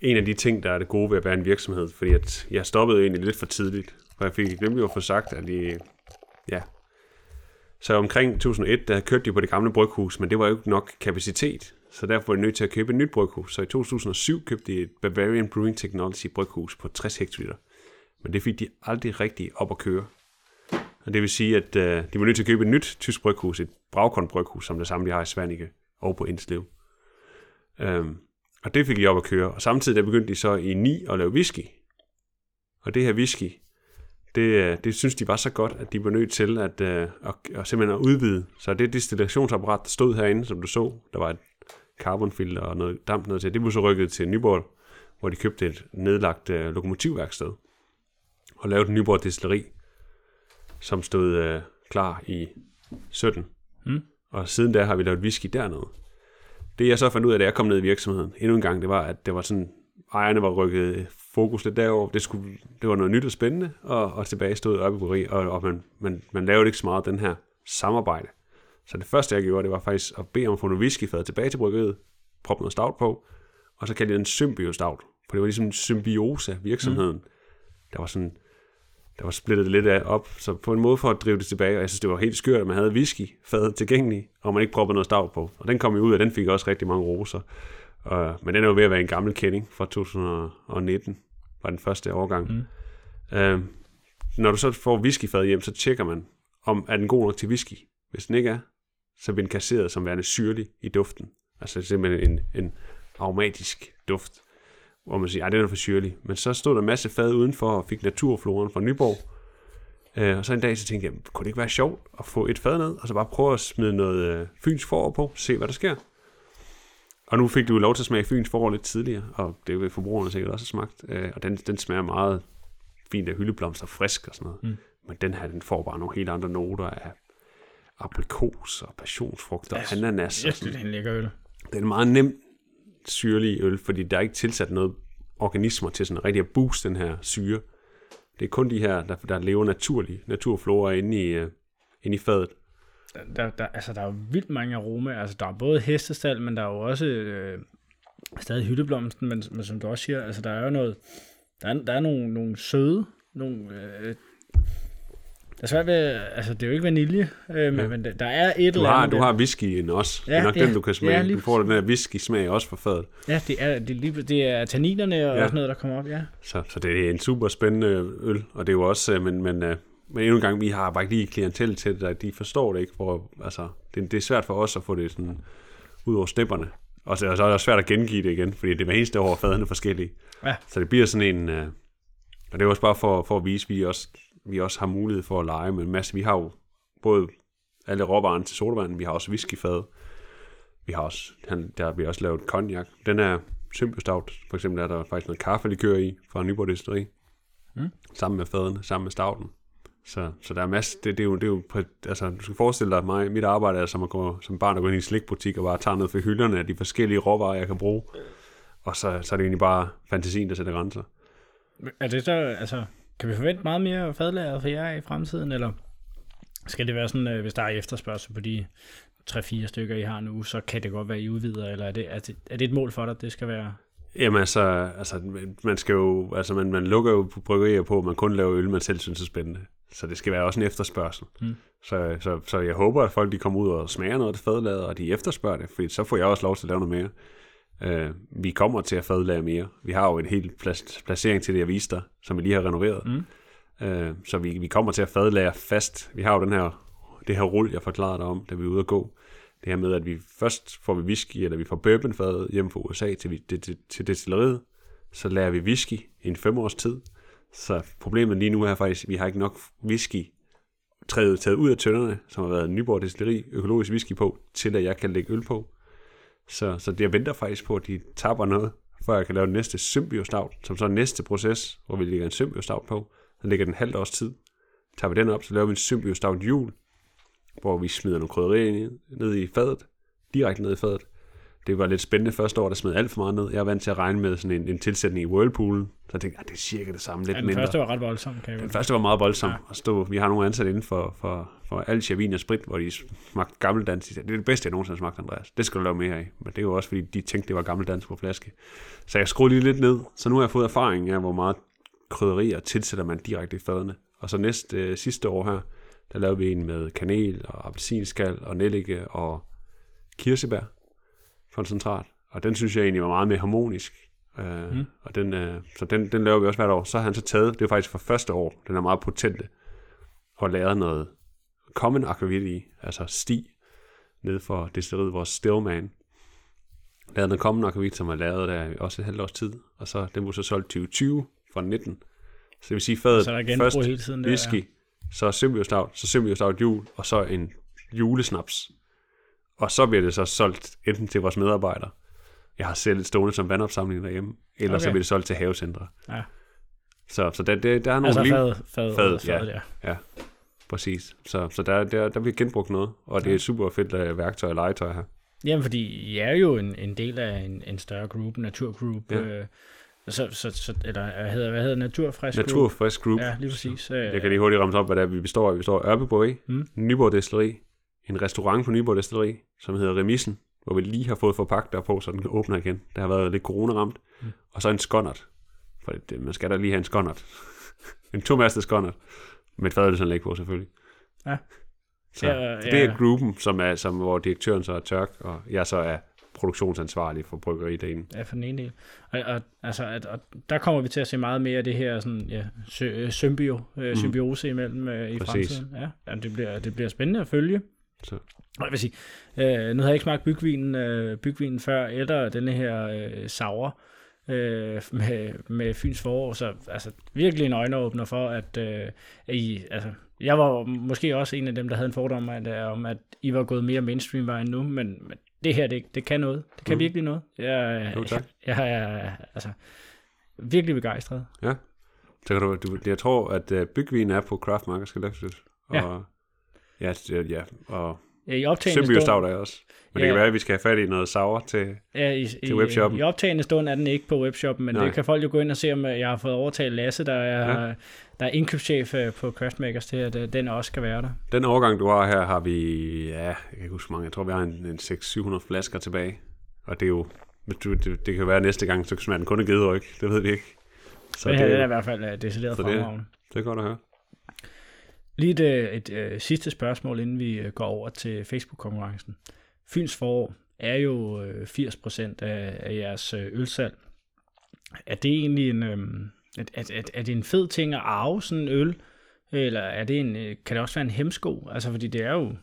Speaker 2: en af de ting, der er det gode ved at være en virksomhed, fordi at jeg stoppede egentlig lidt for tidligt, for jeg fik glemt jo få sagt, at de, ja, så omkring 2001, der kørte de på det gamle bryghus, men det var jo ikke nok kapacitet, så derfor var de nødt til at købe et nyt bryghus. Så i 2007 købte de et Bavarian Brewing Technology bryghus på 60 hektoliter, men det fik de aldrig rigtig op at køre. Og det vil sige, at øh, de var nødt til at købe et nyt tysk bryghus, et Braukon bryghus, som det samme de har i Svanike og på Indslev. Øhm, og det fik de op at køre. Og samtidig der begyndte de så i 9 at lave whisky. Og det her whisky, det, øh, det synes de var så godt, at de var nødt til at, øh, at, at simpelthen at udvide. Så det destillationsapparat, der stod herinde, som du så, der var et carbonfilter og noget damp ned til, det blev så rykket til Nyborg, hvor de købte et nedlagt øh, lokomotivværksted og lavede en Nyborg Destilleri, som stod øh, klar i 17.
Speaker 1: Mm.
Speaker 2: Og siden da har vi lavet whisky dernede. Det jeg så fandt ud af, da jeg kom ned i virksomheden endnu en gang, det var, at det var sådan, ejerne var rykket fokus lidt derover. Det, skulle, det var noget nyt og spændende, og, og tilbage stod i bryggeri, og, og man, man, man lavede ikke så meget den her samarbejde. Så det første, jeg gjorde, det var faktisk at bede om at få noget whiskyfad tilbage til bryggeriet, proppe noget stout på, og så kaldte jeg den symbio stout, for det var ligesom en symbiose af virksomheden. Mm. Der var sådan, der var splittet lidt af op, så på en måde for at drive det tilbage, og jeg synes, det var helt skørt, at man havde whiskyfadet tilgængelig, og man ikke proppede noget stout på. Og den kom jo ud, og den fik også rigtig mange roser. Og, men den er jo ved at være en gammel kending fra 2019, var den første årgang. Mm. Øh, når du så får whiskyfadet hjem, så tjekker man, om er den god nok til whisky. Hvis den ikke er, så bliver den kasseret som værende syrlig i duften. Altså simpelthen en, en aromatisk duft, hvor man siger, at den er for syrlig. Men så stod der en masse fad udenfor og fik naturfloren fra Nyborg. Øh, og så en dag så tænkte jeg, kunne det ikke være sjovt at få et fad ned, og så bare prøve at smide noget øh, fyns forår på, se hvad der sker. Og nu fik du lov til at smage fyns forår lidt tidligere, og det vil forbrugerne sikkert også have smagt. Øh, og den, den smager meget fint af hyldeblomster frisk og sådan noget.
Speaker 1: Mm.
Speaker 2: Men den her, den får bare nogle helt andre noter af aprikos og passionsfrugt og ananas.
Speaker 1: Jeg synes, det er en lækker øl.
Speaker 2: Det er en meget nem syrlig øl, fordi der er ikke tilsat noget organismer til sådan rigtig at booste den her syre. Det er kun de her, der, der lever naturligt, naturflora inde i, uh, inde i fadet.
Speaker 1: Der, der, der, altså, der er jo vildt mange aromaer. Altså, der er både hestestal, men der er jo også øh, stadig hyldeblomsten, men, men som du også siger, altså, der er jo noget, der er, der er nogle, nogle søde, nogle, øh, der er svært ved, altså, det er jo ikke vanilje, øh, men,
Speaker 2: Ja.
Speaker 1: men der, er et
Speaker 2: Du
Speaker 1: eller
Speaker 2: har,
Speaker 1: andet.
Speaker 2: du har whiskyen også. Ja, det er nok
Speaker 1: ja.
Speaker 2: den, du kan smage.
Speaker 1: Ja,
Speaker 2: du får den der whisky-smag også fra fadet.
Speaker 1: Ja, det er, det er, lige, det er tanninerne og
Speaker 2: Ja.
Speaker 1: sådan noget, der kommer op, ja.
Speaker 2: Så, så det er en super spændende øl, og det er jo også, øh, men, men, øh, men endnu en gang, vi har bare ikke lige klientel til det, der- de forstår det ikke, hvor, altså, det, det er svært for os at få det sådan ud over stepperne. Og så, og så er det også svært at gengive det igen, fordi det er hver eneste år fadene er forskellige.
Speaker 1: Ja.
Speaker 2: Så det bliver sådan en, øh, og det er også bare for, for at vise, at vi også, vi også har mulighed for at lege med en masse. Vi har jo både alle råvarerne til sodavand, vi har også whiskyfad, vi har også, han, der har vi også lavet cognac. Den er Symbiostout, for eksempel er der faktisk noget kaffelikør i fra Nyborg Destilleri.
Speaker 1: Mm.
Speaker 2: Sammen med fadene, sammen med stouten. Så, så der er masser, det, det, er jo, det er jo, altså du skal forestille dig, at mig, mit arbejde er som at gå som barn og gå ind i en slikbutik og bare tage ned for hylderne af de forskellige råvarer, jeg kan bruge. Og så, så er det egentlig bare fantasien, der sætter grænser.
Speaker 1: Er det så, altså, kan vi forvente meget mere fadlager for jer i fremtiden, eller skal det være sådan, øh, hvis der er efterspørgsel på de 3-4 stykker, I har nu, så kan det godt være, I udvider, eller er det, er det, er det et mål for dig, at det skal være?
Speaker 2: Jamen altså, altså man skal jo, altså man, man lukker jo bryggerier på, at man kun laver øl, man selv synes er spændende. Så det skal være også en efterspørgsel.
Speaker 1: Mm.
Speaker 2: Så, så, så jeg håber, at folk de kommer ud og smager noget af det fadlaget, og de efterspørger det, for så får jeg også lov til at lave noget mere. Uh, vi kommer til at fadlage mere. Vi har jo en helt plads, placering til det, jeg viste dig, som vi lige har renoveret.
Speaker 1: Mm.
Speaker 2: Uh, så vi, vi kommer til at fadlage fast. Vi har jo den her, det her rull, jeg forklarede dig om, da vi er ude at gå. Det her med, at vi først får vi whisky, eller vi får bourbonfadet hjem fra USA til, vi- til, til, til destilleriet. Så lærer vi whisky i en fem års tid. Så problemet lige nu er faktisk, at vi har ikke nok whisky taget, taget ud af tønderne, som har været Nyborg Destilleri økologisk whisky på, til at jeg kan lægge øl på. Så, så jeg venter faktisk på, at de tapper noget, før jeg kan lave den næste symbiostout, som så er næste proces, hvor vi lægger en symbiostout på. Så ligger den halvt års tid. Tager vi den op, så laver vi en symbiostout jul, hvor vi smider nogle krydderier ned i fadet, direkte ned i fadet. Det var lidt spændende første år, der smed alt for meget ned. Jeg er vant til at regne med sådan en, en tilsætning i whirlpoolen, så jeg tænkte, at det er cirka det samme, lidt
Speaker 1: Ja, den
Speaker 2: mindre.
Speaker 1: første var ret voldsom, kan jeg
Speaker 2: Den første var meget voldsom.
Speaker 1: Ja.
Speaker 2: Og stå, vi har nogle ansatte inden for, for, for Alcia Vin og Sprit, hvor de smagte gammeldans. De sagde, Det er det bedste, jeg nogensinde har smagt, Andreas. Det skal du lave mere af. Men det er jo også, fordi de tænkte, det var gammeldans på flaske. Så jeg skruede lige lidt ned. Så nu har jeg fået erfaring af, hvor meget krydderier tilsætter man direkte i fadene. Og så næste øh, sidste år her, der lavede vi en med kanel og appelsinskal og nellike og kirsebær koncentrat. Og den synes jeg egentlig var meget mere harmonisk. Uh,
Speaker 1: Mm.
Speaker 2: Og den, uh, så den, den laver vi også hvert år. Så har han så taget, det er faktisk for første år, den er meget potente, og lavet noget common akvavit i, altså sti, nede for destilleriet, vores Stillman. Lavet noget common akvavit, som er lavet der også et halvt års tid, og så den blev så solgt 2020 fra 19. Så det vil sige, fadet
Speaker 1: Så der er
Speaker 2: først
Speaker 1: hele tiden der.
Speaker 2: whisky, så symbiostout, så symbiostout jul, og så en julesnaps. Og så bliver det så solgt enten til vores medarbejdere, jeg har selv stående som vandopsamling derhjemme, eller okay. så bliver det solgt til havecentre.
Speaker 1: Ja.
Speaker 2: Så, så der, der, der er nogle
Speaker 1: Altså
Speaker 2: liv,
Speaker 1: fad, fad,
Speaker 2: Fad,
Speaker 1: fad,
Speaker 2: ja.
Speaker 1: ja.
Speaker 2: præcis. Så, så der, der, der bliver genbrugt noget, og det er et super fedt uh, værktøj og legetøj her.
Speaker 1: Jamen, fordi I er jo en, en del af en, en større group, naturgroup.
Speaker 2: Ja.
Speaker 1: Øh, så, så, så, eller hvad hedder, hvad hedder Naturfrisk Group?
Speaker 2: Naturfrisk Group.
Speaker 1: Ja, lige præcis. Øh,
Speaker 2: Jeg kan lige hurtigt ramse op, hvad det er, vi består af. Vi består af Ørbe Bryggeri,
Speaker 1: Mm.
Speaker 2: Nyborg Destilleri, en restaurant på Nyborg Destilleri, som hedder Remissen, hvor vi lige har fået forpagt på, så den åbner igen. Der har været lidt corona-ramt.
Speaker 1: Mm.
Speaker 2: Og så en skonnert. For det, man skal da lige have en skonnert. en tomastet skonnert. Med et fadelsanlæg på, selvfølgelig.
Speaker 1: Ja.
Speaker 2: Så,
Speaker 1: Ja,
Speaker 2: så det er
Speaker 1: ja.
Speaker 2: gruppen, som er, som, hvor direktøren så er tørk, og jeg så er produktionsansvarlig for bryggeridelen.
Speaker 1: Ja, for den ene del. Og, og, altså, at, og der kommer vi til at se meget mere af det her sådan, ja, sy- symbio, øh,
Speaker 2: Mhm.
Speaker 1: symbiose imellem øh, i
Speaker 2: Præcis.
Speaker 1: fremtiden. Ja, ja det, bliver, det bliver spændende at følge.
Speaker 2: Så.
Speaker 1: Og jeg vil sige, øh, nu har jeg ikke smagt bygvinen, øh, bygvinen før, eller denne her øh, sauer øh, med, med Fyns forår, så altså, virkelig en øjenåbner for, at, øh, I, altså, jeg var måske også en af dem, der havde en fordom om, at, om, at I var gået mere mainstream-vejen nu, men, men det her, det, det kan noget. Det kan
Speaker 2: Mm.
Speaker 1: virkelig noget. Jeg,
Speaker 2: Jo, tak.
Speaker 1: jeg er altså, virkelig begejstret.
Speaker 2: Så kan du, du jeg tror, at uh, bygvin er på Craft Market skal løftes.
Speaker 1: Ja.
Speaker 2: Ja, det- ja, og
Speaker 1: Ja, I optagende stund,
Speaker 2: er også. Men
Speaker 1: Ja.
Speaker 2: det kan være, at vi skal have fat i noget sauer til...
Speaker 1: ja, i, i,
Speaker 2: webshoppen.
Speaker 1: I optagende stund er den ikke på webshoppen, men
Speaker 2: Nej.
Speaker 1: det kan folk jo gå ind og se, om øh, jeg har fået overtalt Lasse, der er, ja. der er indkøbschef øh, på Craftmakers, til at øh, den også skal være der.
Speaker 2: Den overgang, du har her, har vi... Ja, jeg kan ikke huske mange. Jeg tror, vi har en, en 600-700 flasker tilbage. Og det er jo... Det, det kan være næste gang, så smager den kun af gideryg. Det ved vi ikke. Så
Speaker 1: Så det,
Speaker 2: det,
Speaker 1: her
Speaker 2: er
Speaker 1: i hvert fald decideret
Speaker 2: så det-
Speaker 1: fremragende.
Speaker 2: det er godt at høre.
Speaker 1: Lige et, øh, et, et sidste spørgsmål, inden vi øh, går over til Facebook-konkurrencen. Fyns forår er jo 80% af, af jeres ølsalg. Er det egentlig en, øhm, er, er, er, det en fed ting at arve sådan en øl? Eller er det en, kan det også være en hemsko? Altså, fordi det er jo,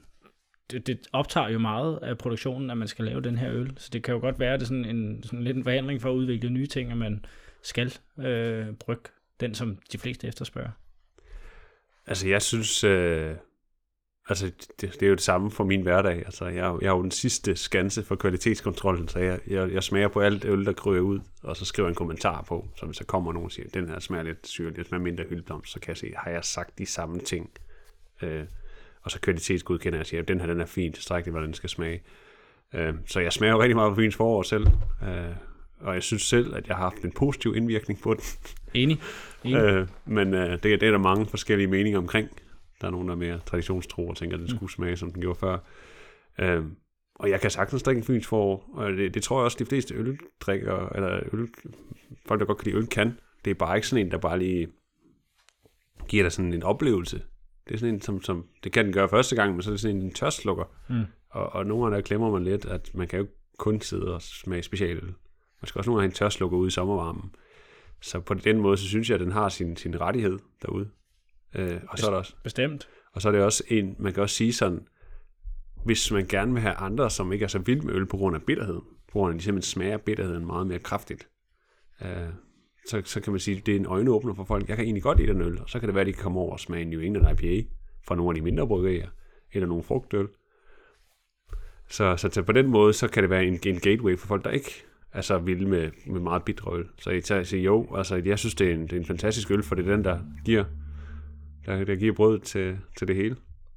Speaker 1: det, det optager jo meget af produktionen, at man skal lave den her øl. Så det kan jo godt være, at det er sådan en, sådan lidt en forhandling for at udvikle nye ting, at man skal øh, brygge den, som de fleste efterspørger.
Speaker 2: Altså, jeg synes... Øh, altså, det, det er jo det samme for min hverdag. Altså, jeg, jeg er jo den sidste skanse for kvalitetskontrollen, så jeg, jeg, jeg smager på alt øl, der kryger ud, og så skriver jeg en kommentar på. Så hvis der kommer nogen og siger, den her smager lidt syrlig, den smager mindre hyldom, så kan jeg se, har jeg sagt de samme ting? Øh, og så kvalitetsgodkender jeg og siger, den her den er fin, tilstrækkeligt, hvordan den skal smage. Øh, så jeg smager jo rigtig meget på Fyns forår selv. Øh, og jeg synes selv, at jeg har haft en positiv indvirkning på den.
Speaker 1: Enig? Enig?
Speaker 2: Øh, men øh, det, det er der mange forskellige meninger omkring. Der er nogen, der er mere traditionstro og tænker, at den skulle smage, som den gjorde før. Øh, og jeg kan sagtens drikke en fyns forår, og det, det tror jeg også, de fleste øldrikker, eller øl, folk, der godt kan lide øl, kan. Det er bare ikke sådan en, der bare lige giver dig sådan en oplevelse. Det er sådan en, som, som det kan den gøre første gang, men så er det sådan en, en tørstslukker.
Speaker 1: Mm.
Speaker 2: Og, og nogle gange der glemmer man lidt, at man kan jo kun sidde og smage specialøl. Man skal også nogle gange have en tørstslukker ude i sommervarmen. Så på den måde, så synes jeg, at den har sin, sin rettighed derude. Øh, og, så er der også,
Speaker 1: Bestemt.
Speaker 2: og så er det også en, man kan også sige sådan, hvis man gerne vil have andre, som ikke er så vilde med øl på grund af bitterhed, på grund af, at de simpelthen smager bitterheden meget mere kraftigt, øh, så, så kan man sige, at det er en øjenåbner for folk. Jeg kan egentlig godt lide den øl, og så kan det være, at de kan komme over og smage en New England IPA fra nogle af de mindre bryggerier, eller nogle frugtøl. Så, så på den måde, så kan det være en, en gateway for folk, der ikke er så vilde med, med meget bitter øl. Så jeg tager siger, jo, altså, jeg synes, det er, en, det er en fantastisk øl, for det er den, der giver, der, der giver brød til, til det hele.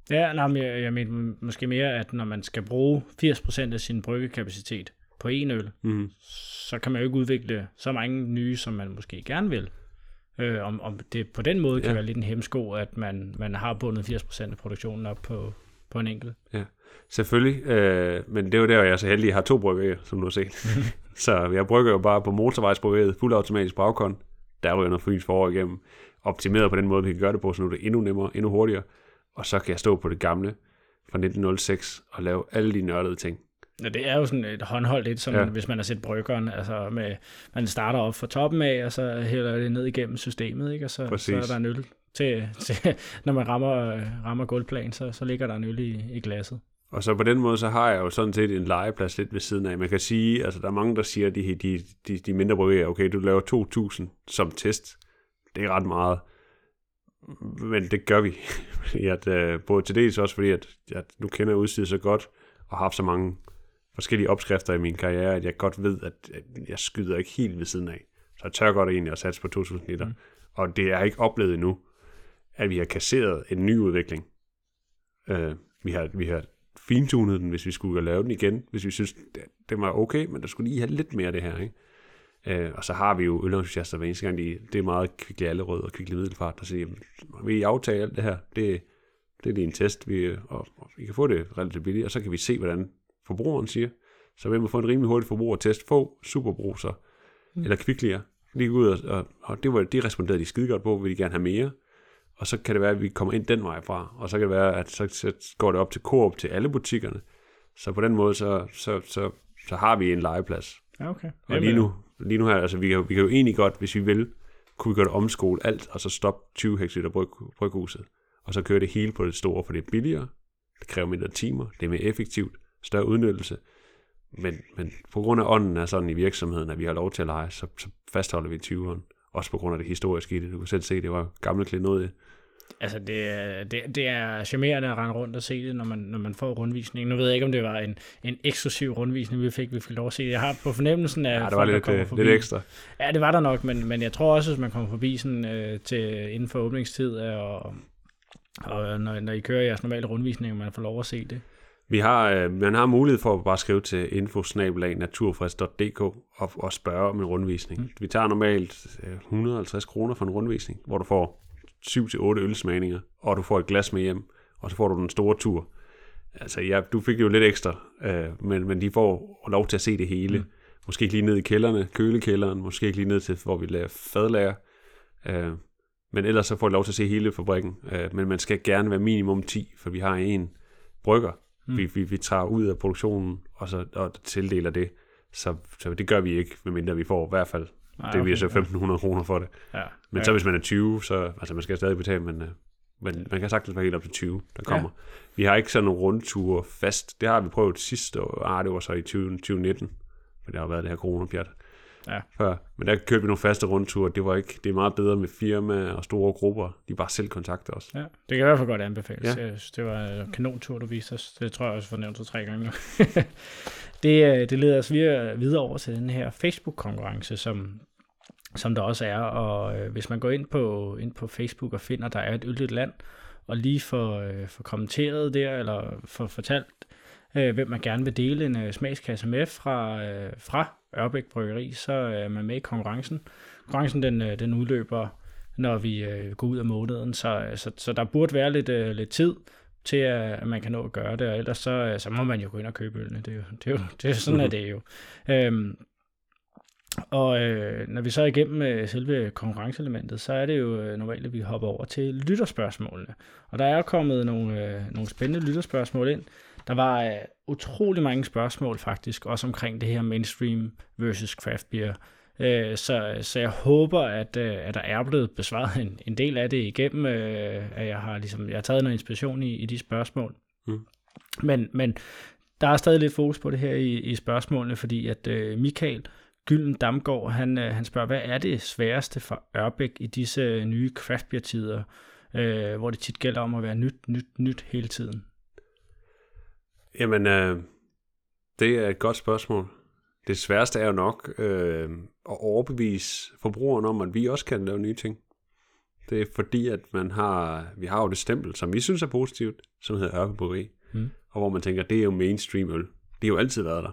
Speaker 1: Ja, nej, men jeg, jeg mener måske mere, at når man skal bruge 80% af sin bryggekapacitet på en øl,
Speaker 2: Mm.
Speaker 1: så kan man jo ikke udvikle så mange nye, som man måske gerne vil. Øh, om, om det på den måde kan
Speaker 2: Ja.
Speaker 1: være lidt en hemsko, at man, man har bundet 80% af produktionen op på, på en enkelt.
Speaker 2: Selvfølgelig, øh, men det er jo der, jeg er så heldig, at jeg har to bryggerier, som du har set. så jeg brygger jo bare på motorvejsbryggeriet, fuldautomatisk bagkon. Der ryger noget fyns forår igennem. Optimeret på den måde, vi kan gøre det på, så nu er det endnu nemmere, endnu hurtigere. Og så kan jeg stå på det gamle fra 1906 og lave alle de nørdede ting.
Speaker 1: Ja, det er jo sådan et håndholdt lidt, som
Speaker 2: Ja.
Speaker 1: hvis man har set bryggeren, altså med, man starter op fra toppen af, og så hælder det ned igennem systemet, ikke? og så, så er der en øl til, til når man rammer, rammer gulvplan, så, så ligger der en øl i, i glasset.
Speaker 2: Og så på den måde, så har jeg jo sådan set en legeplads lidt ved siden af. Man kan sige, altså der er mange, der siger, at de, de, de, de mindre bryggerier, okay, du laver 2.000 som test. Det er ret meget. Men det gør vi. at, øh, både til dels også fordi, at jeg nu kender jeg udstyret så godt, og har haft så mange forskellige opskrifter i min karriere, at jeg godt ved, at, at jeg skyder ikke helt ved siden af. Så jeg tør godt egentlig at satse på 2.000 liter. Mm. Og det er ikke oplevet endnu, at vi har kasseret en ny udvikling. Øh, vi har, vi har fintunet den, hvis vi skulle lave den igen, hvis vi synes, det, det var okay, men der skulle lige have lidt mere af det her, ikke? Øh, og så har vi jo ølentusiaster hver eneste gang, de, det er meget kvicklig allerød og kvicklig middelfart, der siger, "Jamen, vil I aftale alt det her? Det, det er lige en test, vi, og, og vi kan få det relativt billigt, og så kan vi se, hvordan forbrugeren siger. Så vil man få en rimelig hurtig forbrugertest, få superbruser, mm. eller kvicklier, lige ud, og, og, og det, var, det responderede de skide godt på, vil de gerne have mere, og så kan det være, at vi kommer ind den vej fra, og så kan det være, at så, så går det op til Coop til alle butikkerne, så på den måde, så, så, så, så har vi en legeplads.
Speaker 1: Ja, okay.
Speaker 2: Og lige nu, lige nu her, altså vi kan, vi kan jo egentlig godt, hvis vi vil, kunne vi godt omskole alt, og så stoppe 20 hektoliter bryg, bryghuset, og så køre det hele på det store, for det er billigere, det kræver mindre timer, det er mere effektivt, større udnyttelse, men, men på grund af ånden er sådan i virksomheden, at vi har lov til at lege, så, så fastholder vi 20'eren. Også på grund af det historiske i det. Du kan selv se, det var gamle klenodie.
Speaker 1: Altså, det, er- det, det er charmerende at rende rundt og se det, når man, når man får rundvisning. Nu ved jeg ikke, om det var en, en eksklusiv rundvisning, vi fik. Vi fik lov at se det. Jeg har på fornemmelsen af
Speaker 2: Ja, det var
Speaker 1: folk, der
Speaker 2: lidt,
Speaker 1: kommer
Speaker 2: øh,
Speaker 1: forbi.
Speaker 2: lidt ekstra.
Speaker 1: Ja, det var der nok, men, men jeg tror også, hvis man kommer forbi sådan, øh, til, inden for åbningstid, øh, og, og når, når I kører jeres normale rundvisning, man får lov at se det.
Speaker 2: Vi har, øh, man har mulighed for at bare skrive til info-naturfrisk.dk og, og spørge om en rundvisning. Mm. Vi tager normalt øh, 150 kroner for en rundvisning, hvor du får 7-8 ølsmagninger, og du får et glas med hjem, og så får du den store tur. Altså, ja, du fik jo lidt ekstra, øh, men, men de får lov til at se det hele. Mm. Måske ikke lige ned i kælderne, kølekælderen, måske ikke lige ned til, hvor vi laver fadlager. Øh, men ellers så får de lov til at se hele fabrikken. Øh, men man skal gerne være minimum 10, for vi har en brygger, mm. vi, vi, vi tager ud af produktionen, og så og tildeler det. Så, så det gør vi ikke, medmindre vi får i hvert fald,
Speaker 1: Nej,
Speaker 2: det bliver
Speaker 1: okay,
Speaker 2: så 1.500 kroner for det.
Speaker 1: Ja.
Speaker 2: Men
Speaker 1: ja.
Speaker 2: så hvis man er 20, så, altså man skal stadig betale, men, øh, men man kan sagtens være helt op til 20, der kommer. Ja. Vi har ikke sådan nogle rundture fast. Det har vi prøvet sidste år. Ah, det var så i 20, 2019, for det har været det her coronapjat.
Speaker 1: Ja.
Speaker 2: Før. Men der købte vi nogle faste rundture. Det var ikke, det er meget bedre med firma og store grupper. De bare selv kontakter os.
Speaker 1: Ja, det kan i hvert fald godt anbefales.
Speaker 2: Ja.
Speaker 1: Ja. Jeg synes, det var en kanontur, du viste os. Det tror jeg også, for nævnt tre gange nu. det, øh, det leder os videre, videre over til den her Facebook-konkurrence, som, som der også er. Og øh, hvis man går ind på, ind på Facebook og finder, der er et øldigt land, og lige får, øh, får kommenteret der, eller får fortalt, øh, hvem man gerne vil dele en øh, smagskasse med fra, øh, fra Ørbæk Bryggeri, så øh, er man med i konkurrencen. Konkurrencen den, øh, den udløber når vi øh, går ud af måneden. Så, så, så der burde være lidt, øh, lidt tid til, at, man kan nå at gøre det, og ellers så, øh, så må man jo gå ind og købe ølene. Det er jo, det er jo det er sådan, er det jo. Øhm, og øh, når vi så er igennem øh, selve konkurrenceelementet, så er det jo øh, normalt, at vi hopper over til lytterspørgsmålene. Og der er kommet nogle, øh, nogle spændende lytterspørgsmål ind. Der var øh, utrolig mange spørgsmål faktisk, også omkring det her mainstream versus craft beer. Øh, så, så jeg håber, at, øh, at der er blevet besvaret en, en del af det igennem, øh, at jeg har, ligesom, jeg har taget noget inspiration i, i de spørgsmål.
Speaker 2: Mm.
Speaker 1: Men, men der er stadig lidt fokus på det her i, i spørgsmålene, fordi at øh, Michael Gylden Damgaard, han, øh, han spørger, hvad er det sværeste for Ørbæk i disse øh, nye craft beer tider, øh, hvor det tit gælder om at være nyt, nyt, nyt hele tiden?
Speaker 2: Jamen, øh, det er et godt spørgsmål. Det sværeste er jo nok øh, at overbevise forbrugeren om, at vi også kan lave nye ting. Det er fordi, at man har, vi har jo det stempel, som vi synes er positivt, som hedder Ørkebryggeri.
Speaker 1: Mm.
Speaker 2: Og hvor man tænker, det er jo mainstream øl. Det har jo altid været der.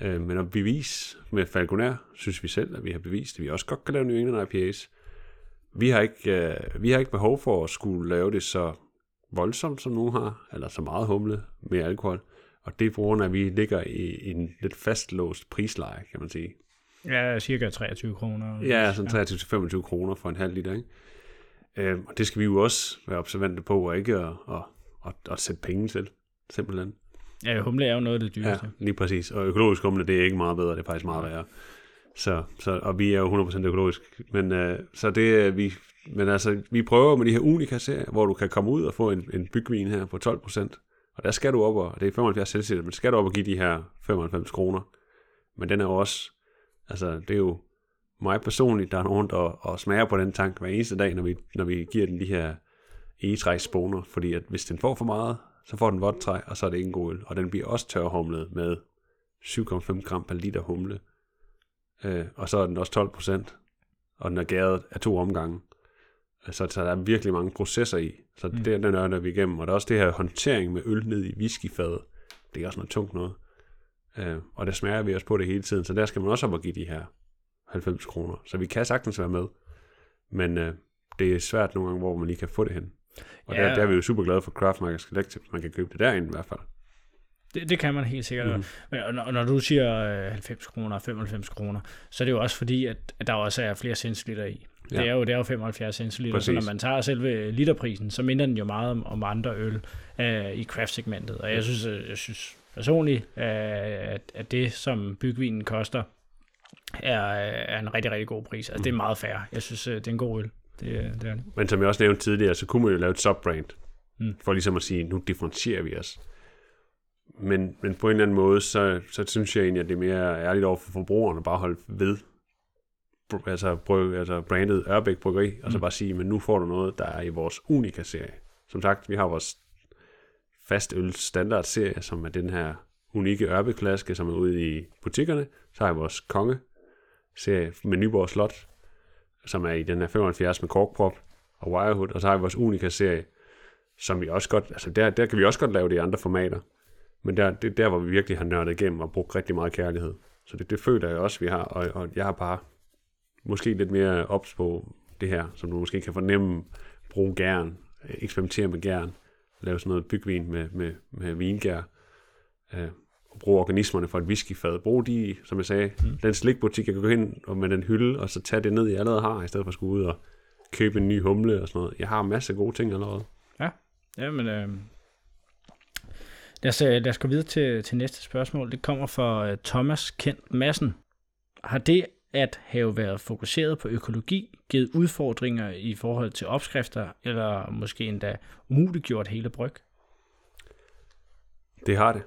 Speaker 2: Øh, men at bevise med Falconer, synes vi selv, at vi har bevist, at vi også godt kan lave New England IPAs. Vi har ikke, øh, vi har ikke behov for at skulle lave det så voldsomt, som nogen har, eller så meget humle med alkohol. Og det er på grund af, at vi ligger i en lidt fastlåst prisleje, kan man sige.
Speaker 1: Ja, cirka 23 kroner.
Speaker 2: Ja, sådan 23-25 kroner for en halv liter, ikke? Øh, og det skal vi jo også være observante på, og ikke at, at, at, at sætte penge til, simpelthen.
Speaker 1: Ja, humle er jo noget af det
Speaker 2: Ja,
Speaker 1: dyreste.
Speaker 2: lige præcis. Og økologisk humle, det er ikke meget bedre, det er faktisk meget værre. Så, så, og vi er jo 100% økologisk. Men, øh, så det, er vi, men altså, vi prøver med de her unika serier, hvor du kan komme ud og få en, en bygvin her på 12%. Og der skal du op, og det er 75 celsius, men skal du op og give de her 95 kroner. Men den er jo også, altså det er jo mig personligt, der er nogen, der og smager på den tank hver eneste dag, når vi, når vi giver den de her egetræsboner. Fordi at hvis den får for meget, så får den vådt træ, og så er det ikke en god øl. Og den bliver også tørhumlet med 7,5 gram per liter humle. Øh, og så er den også 12 procent, og den er gæret af to omgange. Så, så der er virkelig mange processer i. Så mm. det den nørder vi igennem. Og der er også det her håndtering med øl ned i whiskyfadet. Det er også noget tungt noget. Øh, og der smager vi også på det hele tiden. Så der skal man også op og give de her 90 kroner. Så vi kan sagtens være med. Men øh, det er svært nogle gange, hvor man lige kan få det hen. Og
Speaker 1: Ja.
Speaker 2: der, der er vi jo super glade for Craft Market Collective. Man kan købe det derinde i hvert fald.
Speaker 1: Det, det kan man helt sikkert. Mm. Men, og, når, og når du siger øh, 90 kroner og 95 kroner, så er det jo også fordi, at, at der også er flere centiliter i. Ja. Det, er jo, det er jo 75 centiliter, så når man tager selve literprisen, så minder den jo meget om, om andre øl øh, i craft-segmentet. Og jeg synes, øh, jeg synes personligt, øh, at, at det, som bygvinen koster, er, er en rigtig, rigtig god pris. Altså, det er meget fair. Jeg synes, øh, det er en god øl. Det, det er det.
Speaker 2: Men som jeg også nævnte tidligere, så kunne man jo lave et subbrand.
Speaker 1: Mm.
Speaker 2: Mm. For ligesom at sige, nu differentierer vi os. Men, men på en eller anden måde, så, så synes jeg egentlig, at det er mere ærligt over for forbrugerne at bare holde ved altså, bryg, altså brandet Ørbæk Bryggeri, og så
Speaker 1: Mm.
Speaker 2: bare sige, men nu får du noget, der er i vores Unica-serie. Som sagt, vi har vores fast øl standard serie, som er den her unikke Ørbæk-flaske, som er ude i butikkerne. Så har vi vores konge serie med Nyborg Slot, som er i den her 75 med korkprop og wirehood, og så har vi vores Unica-serie, som vi også godt, altså der, der kan vi også godt lave det i andre formater, men der, det er der, hvor vi virkelig har nørdet igennem og brugt rigtig meget kærlighed. Så det, det føler jeg også, vi har, og, og jeg har bare måske lidt mere ops på det her, som du måske kan fornemme, bruge gæren, eksperimentere med gæren, lave sådan noget bygvin med, med, med vingær, øh, bruge organismerne for et whiskyfad. Brug de, som jeg sagde, mm. den slikbutik, jeg kan gå hen og med den hylde, og så tage det ned, jeg allerede har, i stedet for at skulle ud og købe en ny humle og sådan noget. Jeg har masser af gode ting allerede.
Speaker 1: Jamen, øh, lad, os, øh, lad os gå videre til, til næste spørgsmål. Det kommer fra øh, Thomas Kent Madsen. Har det at have været fokuseret på økologi givet udfordringer i forhold til opskrifter, eller måske endda umuliggjort hele bryg?
Speaker 2: Det har det.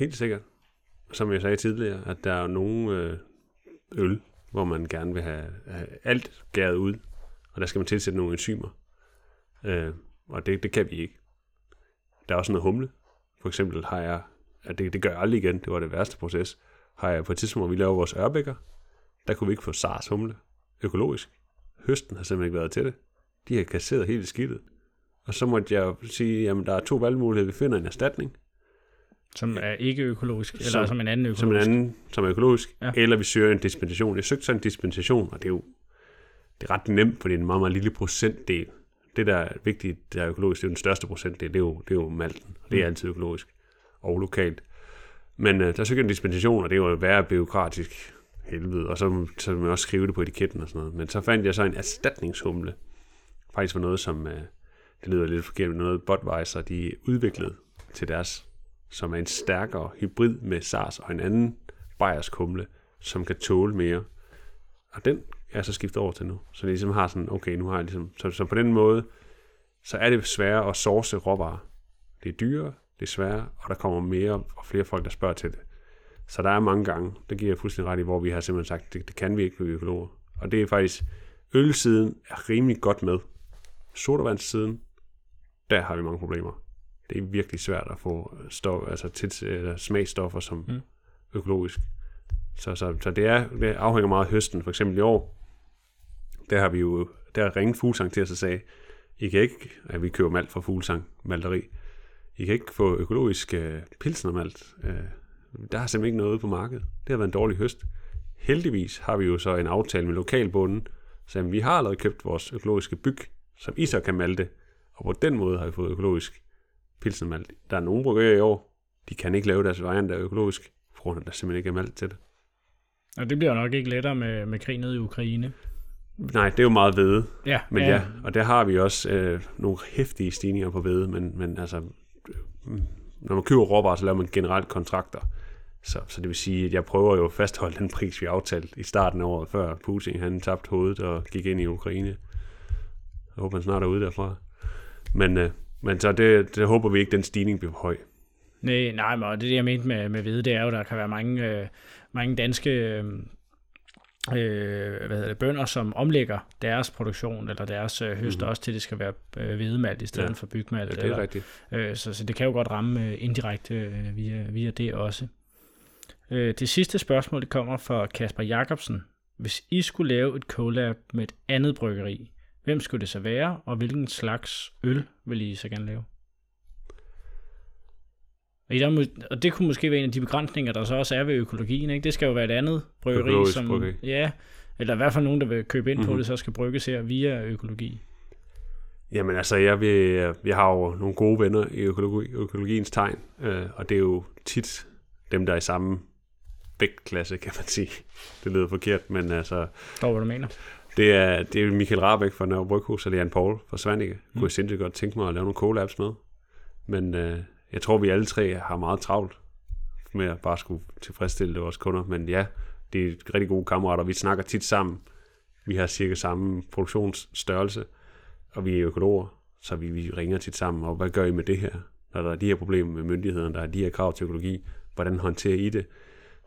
Speaker 2: Helt sikkert. Som jeg sagde tidligere, at der er nogle øh, øl, hvor man gerne vil have, have alt gæret ud, og der skal man tilsætte nogle enzymer. Øh, og det, det kan vi ikke. Der er også noget humle. For eksempel har jeg, at det, det gør jeg aldrig igen, det var det værste proces, har jeg på et tidspunkt, hvor vi laver vores ørbækker, der kunne vi ikke få SARS humle økologisk. Høsten har simpelthen ikke været til det. De har kasseret hele skidtet. Og så måtte jeg sige, jamen der er to valgmuligheder, vi finder en erstatning,
Speaker 1: som er ikke økologisk, eller
Speaker 2: Som-
Speaker 1: som en anden økologisk?
Speaker 2: som en anden, som er økologisk,
Speaker 1: Ja.
Speaker 2: eller vi søger en dispensation. Jeg søgte så en dispensation, og det er jo det er ret nemt, fordi det er en meget, meget lille procentdel. Det, der er vigtigt, der er økologisk, det er jo den største procentdel, det er jo, det er jo malten, og det er
Speaker 1: Mm.
Speaker 2: altid økologisk og lokalt. Men øh, der søgte jeg en dispensation, og det var jo værre byråkratisk helvede, og så, så man også skrive det på etiketten og sådan noget. Men så fandt jeg så en erstatningshumle. Faktisk var noget, som, øh, det lyder lidt forkert, men noget Budweiser, de udviklede til deres som er en stærkere hybrid med SARS og en anden bajerskumle, som kan tåle mere. Og den er så skiftet over til nu. Så det ligesom har sådan, okay, nu har jeg ligesom, så, så på den måde, så er det sværere at source råvarer. Det er dyrere, det er sværere, og der kommer mere og flere folk, der spørger til det. Så der er mange gange, det giver jeg fuldstændig ret i, hvor vi har simpelthen sagt, det, det kan vi ikke, blive økologer. Og det er faktisk, ølsiden er rimelig godt med. Sodavandssiden, der har vi mange problemer. Det er virkelig svært at få stof, altså til, eller smagstoffer som
Speaker 1: Mm.
Speaker 2: økologisk. Så, så, så det, er, det afhænger meget af høsten. For eksempel i år, der har vi jo, der ringet Fuglsang til os og sagde, I kan ikke, at vi køber malt fra Fuglsang malteri, I kan ikke få økologisk øh, pilsnermalt. Øh, der er simpelthen ikke noget på markedet. Det har været en dårlig høst. Heldigvis har vi jo så en aftale med lokalbunden, så vi har allerede købt vores økologiske byg, som I så kan malte, og på den måde har vi fået økologisk pilsnermalt. Der er nogle bryggerier i år, de kan ikke lave deres variant af økologisk, på grund af, at der simpelthen ikke er malt til det.
Speaker 1: Og det bliver nok ikke lettere med, med krig nede i Ukraine.
Speaker 2: Nej, det er jo meget ved,
Speaker 1: Ja,
Speaker 2: men ja, og der har vi også øh, nogle hæftige stigninger på ved, men, men altså, øh, når man køber råvarer, så laver man generelt kontrakter. Så, så det vil sige, at jeg prøver jo at fastholde den pris, vi aftalte i starten af året, før Putin han tabte hovedet og gik ind i Ukraine. Jeg håber, han snart er ude derfra. Men, øh, men så det, det håber vi ikke, den stigning bliver høj.
Speaker 1: Nej, nej, men det jeg mente med, med hvede, det er jo, at der kan være mange, øh, mange danske øh, øh, hvad hedder det, bønder, som omlægger deres produktion eller deres øh, høst
Speaker 2: Mhm.
Speaker 1: også til, at det skal være øh, hvedemalt i stedet
Speaker 2: Ja.
Speaker 1: for bygmalt.
Speaker 2: Ja, det er
Speaker 1: eller,
Speaker 2: rigtigt.
Speaker 1: øh, så, så det kan jo godt ramme øh, indirekte øh, via, via det også. Øh, det sidste spørgsmål, det kommer fra Kasper Jacobsen. Hvis I skulle lave et collab med et andet bryggeri, hvem skulle det så være, og hvilken slags øl vil I så gerne lave? Og, der, og det kunne måske være en af de begrænsninger, der så også er ved økologien. Ikke? Det skal jo være et andet bryggeri,
Speaker 2: Økologisk
Speaker 1: som,
Speaker 2: bryggeri.
Speaker 1: ja, eller i hvert fald nogen, der vil købe ind mm-hmm. på
Speaker 2: Mhm.
Speaker 1: det, så skal brygges her via økologi.
Speaker 2: Jamen altså, jeg, vil, jeg har jo nogle gode venner i økologi, økologiens tegn, øh, og det er jo tit dem, der er i samme vægtklasse, kan man sige. Det lyder forkert, men altså,
Speaker 1: Forstår, hvad du mener?
Speaker 2: Det er, det er Michael Rabeck fra Nørre Bryghus, og Jan Paul fra Svanike. Mm. Kunne jeg sindssygt godt tænke mig at lave nogle collabs med. Men øh, jeg tror, vi alle tre har meget travlt med at bare skulle tilfredsstille vores kunder. Men ja, det er rigtig gode kammerater. Vi snakker tit sammen. Vi har cirka samme produktionsstørrelse, og vi er økologer, så vi, vi ringer tit sammen. Og hvad gør I med det her? Når der er de her problemer med myndighederne, der er de her krav til økologi, hvordan håndterer I det?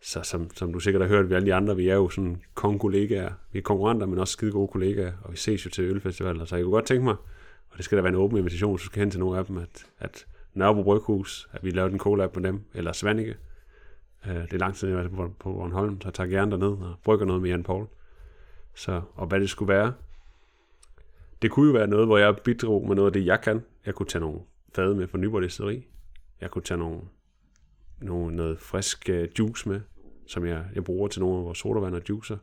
Speaker 2: Så som, som du sikkert har hørt, vi alle de andre, vi er jo sådan konkollegaer. Vi er konkurrenter, men også skide gode kollegaer, og vi ses jo til ølfestivaler, så jeg kunne godt tænke mig, og det skal da være en åben invitation, så skal hen til nogle af dem, at, at Nørrebro Bryghus, at vi laver en collab på dem, eller Svanike. Øh, det er lang tid, jeg har været på, på Bornholm, så jeg tager gerne derned og brygger noget med Jan Paul. Så, og hvad det skulle være, det kunne jo være noget, hvor jeg bidrog med noget af det, jeg kan. Jeg kunne tage nogle fade med fra Nyborg Destilleri. Jeg kunne tage nogle, nogle, noget frisk uh, juice med, som jeg, jeg bruger til nogle af vores sodavand og juicer.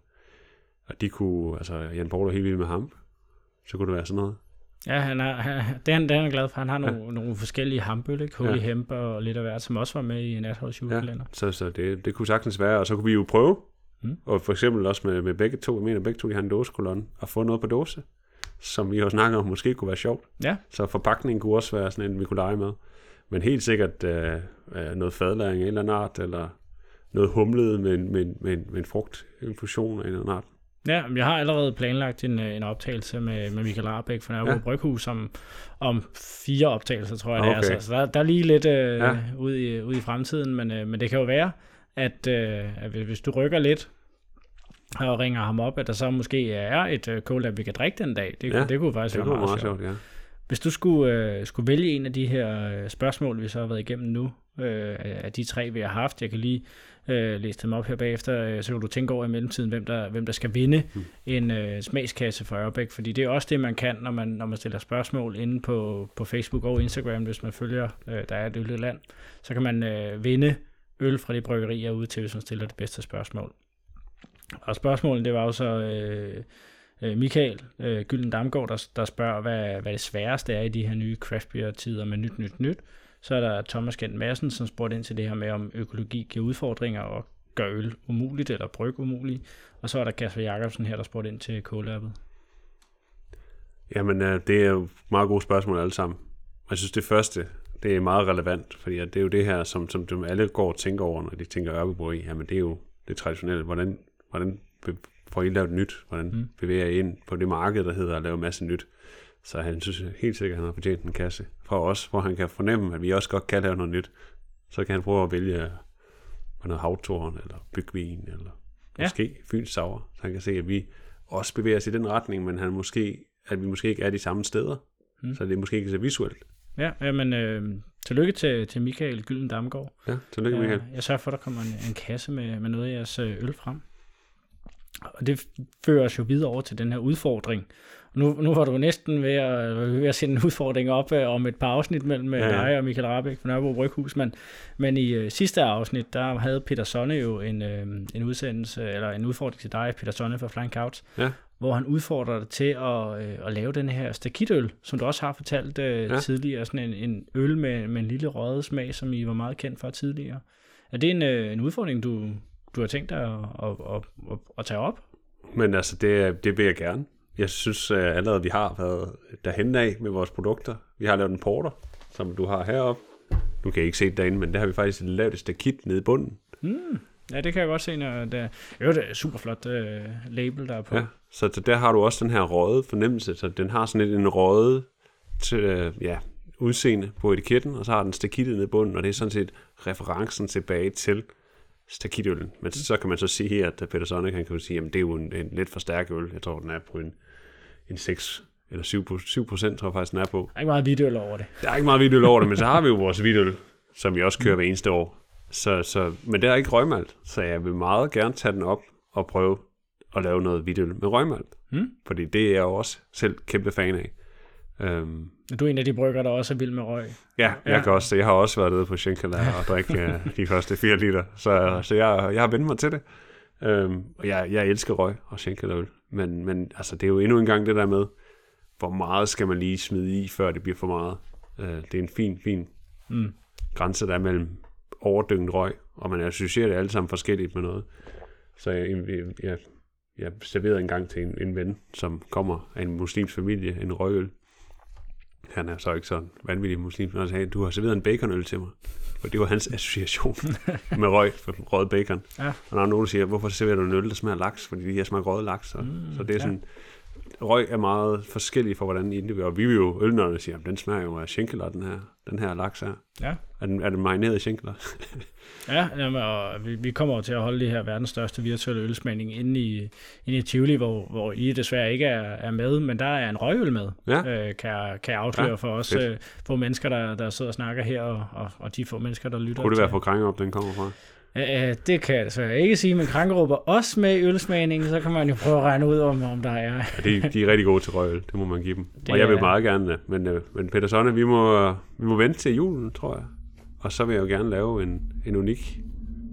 Speaker 2: Og de kunne, altså Jan Paul er helt vild med ham. Så kunne det være sådan noget.
Speaker 1: Ja, han er, han, det, er han, det er han glad for. Han har nogle, ja. nogle forskellige hambøl, ikke? Holy ja. Hemp og lidt af hvert, som også var med i Natholds julekalender.
Speaker 2: Ja, så, så det, det kunne sagtens være, og så kunne vi jo prøve, mm. og for eksempel også med, med begge to, jeg mener begge to, de har en dåsekolonne, og få noget på dåse, som vi har snakket om, måske kunne være sjovt.
Speaker 1: Ja.
Speaker 2: Så forpakningen kunne også være sådan en, vi kunne lege med. Men helt sikkert øh, øh, noget fadlæring af en eller anden art, eller noget humlet med, med, med, med en frugtinfusion af en eller anden art.
Speaker 1: Ja, jeg har allerede planlagt en, øh, en optagelse med, med Michael Arbæk fra Nørrebro ja. Bryghus om, om fire optagelser, tror jeg okay. det er. Så, så der, der er lige lidt øh, ja. ude, i, ude i fremtiden, men, øh, men det kan jo være, at, øh, at hvis du rykker lidt og ringer ham op, at der så måske er et øh, cola, vi kan drikke den dag. Det, ja, det kunne faktisk
Speaker 2: det
Speaker 1: være
Speaker 2: meget, meget sjovt. Ja.
Speaker 1: Hvis du skulle, øh, skulle vælge en af de her øh, spørgsmål, vi så har været igennem nu, øh, af de tre, vi har haft, jeg kan lige øh, læse dem op her bagefter, øh, så kan du tænke over i mellemtiden, hvem der, hvem der skal vinde mm. en øh, smagskasse for Ørbæk, fordi det er også det, man kan, når man, når man stiller spørgsmål inde på, på Facebook og Instagram, hvis man følger, øh, der er et øl land, så kan man øh, vinde øl fra de bryggerier ude til, hvis man stiller det bedste spørgsmål. Og spørgsmålet, det var jo så øh, øh, Michael øh, Gylden Damgaard, der, der spørger, hvad, hvad det sværeste er i de her nye craft beer tider med nyt, nyt, nyt. Så er der Thomas Kent Madsen, som spurgte ind til det her med, om økologi giver udfordringer og gør øl umuligt eller bryg umuligt. Og så er der Kasper Jacobsen her, der spurgte ind til kålappet.
Speaker 2: Jamen, øh, det er jo meget gode spørgsmål alle sammen. Jeg synes, det første, det er meget relevant, fordi det er jo det her, som, som de alle går og tænker over, når de tænker Ørbebryg. Jamen, det er jo det traditionelle. Hvordan, hvordan får I lavet nyt? Hvordan mm. bevæger I ind på det marked, der hedder at lave masse nyt? Så han synes helt sikkert, at han har fortjent en kasse fra os, hvor han kan fornemme, at vi også godt kan lave noget nyt. Så kan han prøve at vælge noget havtoren, eller bygvin, eller ja. måske Fyns Sauer. Så han kan se, at vi også bevæger os i den retning, men han måske, at vi måske ikke er de samme steder. Mm. Så det er måske ikke så visuelt.
Speaker 1: Ja, men øh, tillykke til, til Michael Gylden Damgaard.
Speaker 2: Ja, tillykke Michael.
Speaker 1: Jeg sørger for, at der kommer en, en kasse med, med noget af jeres øh, øl frem. Og det fører os jo videre over til den her udfordring. Nu, nu var du næsten ved at, ved at sende en udfordring op uh, om et par afsnit mellem ja, ja. dig og Michael Rabeck fra Nørrebro Bryghus, men, men i uh, sidste afsnit, der havde Peter Sonne jo en, uh, en udsendelse, eller en udfordring til dig, Peter Sonne fra Flying Couch, ja. hvor han udfordrer dig til at, uh, at lave den her stakitøl, som du også har fortalt uh, ja. tidligere, sådan en, en øl med, med en lille røget smag, som I var meget kendt for tidligere. Er det en, uh, en udfordring, du, du har tænkt dig at, at, at, at, at tage op?
Speaker 2: Men altså, det, det vil jeg gerne. Jeg synes uh, allerede, vi har været derhen af med vores produkter. Vi har lavet en porter, som du har heroppe. Du kan ikke se det derinde, men det har vi faktisk lavet et stakit nede i bunden.
Speaker 1: Mm. Ja, det kan jeg godt se, når det, jo, det er super flot uh, label, der er på. Ja,
Speaker 2: så der har du også den her røde fornemmelse, så den har sådan lidt en røde til, uh, ja, udseende på etiketten, og så har den stakittet nede i bunden, og det er sådan set referencen tilbage til stakitøllen. Men så kan man så sige her, at Peter Sonic, han kan jo sige, at det er jo en, en lidt for stærk øl. Jeg tror, den er på en, en 6 eller 7, 7 procent, tror jeg faktisk, den er på.
Speaker 1: Der er ikke meget hvidøl over det.
Speaker 2: Der er ikke meget hvidøl over det, men så har vi jo vores hvidøl, som vi også kører hver eneste år. Så, så, men det er ikke røgmalt, så jeg vil meget gerne tage den op og prøve at lave noget hvidøl med røgmalt. Mm. Fordi det er jeg også selv kæmpe fan af.
Speaker 1: Um, du er en af de brygger, der også er vild med røg.
Speaker 2: Ja, jeg, ja. Kan også, jeg har også været ude på Schenkela og drikke uh, de første 4 liter, så, så jeg, jeg har vendt mig til det. Um, og jeg, jeg elsker røg og Schenkela men, men altså, det er jo endnu en gang det der med, hvor meget skal man lige smide i, før det bliver for meget. Uh, det er en fin, fin mm. grænse, der er mellem overdynget røg, og man associerer det alle sammen forskelligt med noget. Så jeg, jeg, jeg, jeg serverede en gang til en, en ven, som kommer af en muslims familie, en røgøl, han er så ikke sådan vanvittig muslim, men han sagde, du har serveret en baconøl til mig. Og det var hans association med røg, for røget bacon. Ja. Og når nogen siger, hvorfor serverer du en øl, der smager laks? Fordi de har smagt røget laks. Og, mm, så det er sådan, røg er meget forskellig for, hvordan I Og vi vil jo ølnerne siger, at den smager jo af schenkeler, den her, den her laks her.
Speaker 1: Ja.
Speaker 2: Er den, er den marineret i schenkeler?
Speaker 1: Ja, jamen, og vi, vi kommer jo til at holde det her verdens største virtuelle ølsmagning inde i, inde i Tivoli, hvor, hvor I desværre ikke er, er med, men der er en røgøl med,
Speaker 2: Ja.
Speaker 1: øh, kan, jeg, kan jeg afsløre
Speaker 2: Ja,
Speaker 1: for os øh, få mennesker, der, der sidder og snakker her, og, og, og de få mennesker, der lytter.
Speaker 2: Kunne det være
Speaker 1: til-
Speaker 2: fra Krangerup, den kommer fra?
Speaker 1: Øh, det kan jeg desværre ikke sige, men Krankerup er også med i ølsmagningen, så kan man jo prøve at regne ud, om, om der er...
Speaker 2: Ja, de, de er rigtig gode til røgøl, det må man give dem.
Speaker 1: Det
Speaker 2: og jeg vil
Speaker 1: er-
Speaker 2: meget gerne. Men, øh, men Peter Sonne, vi må, vi må vente til julen, tror jeg. Og så vil jeg jo gerne lave en, en unik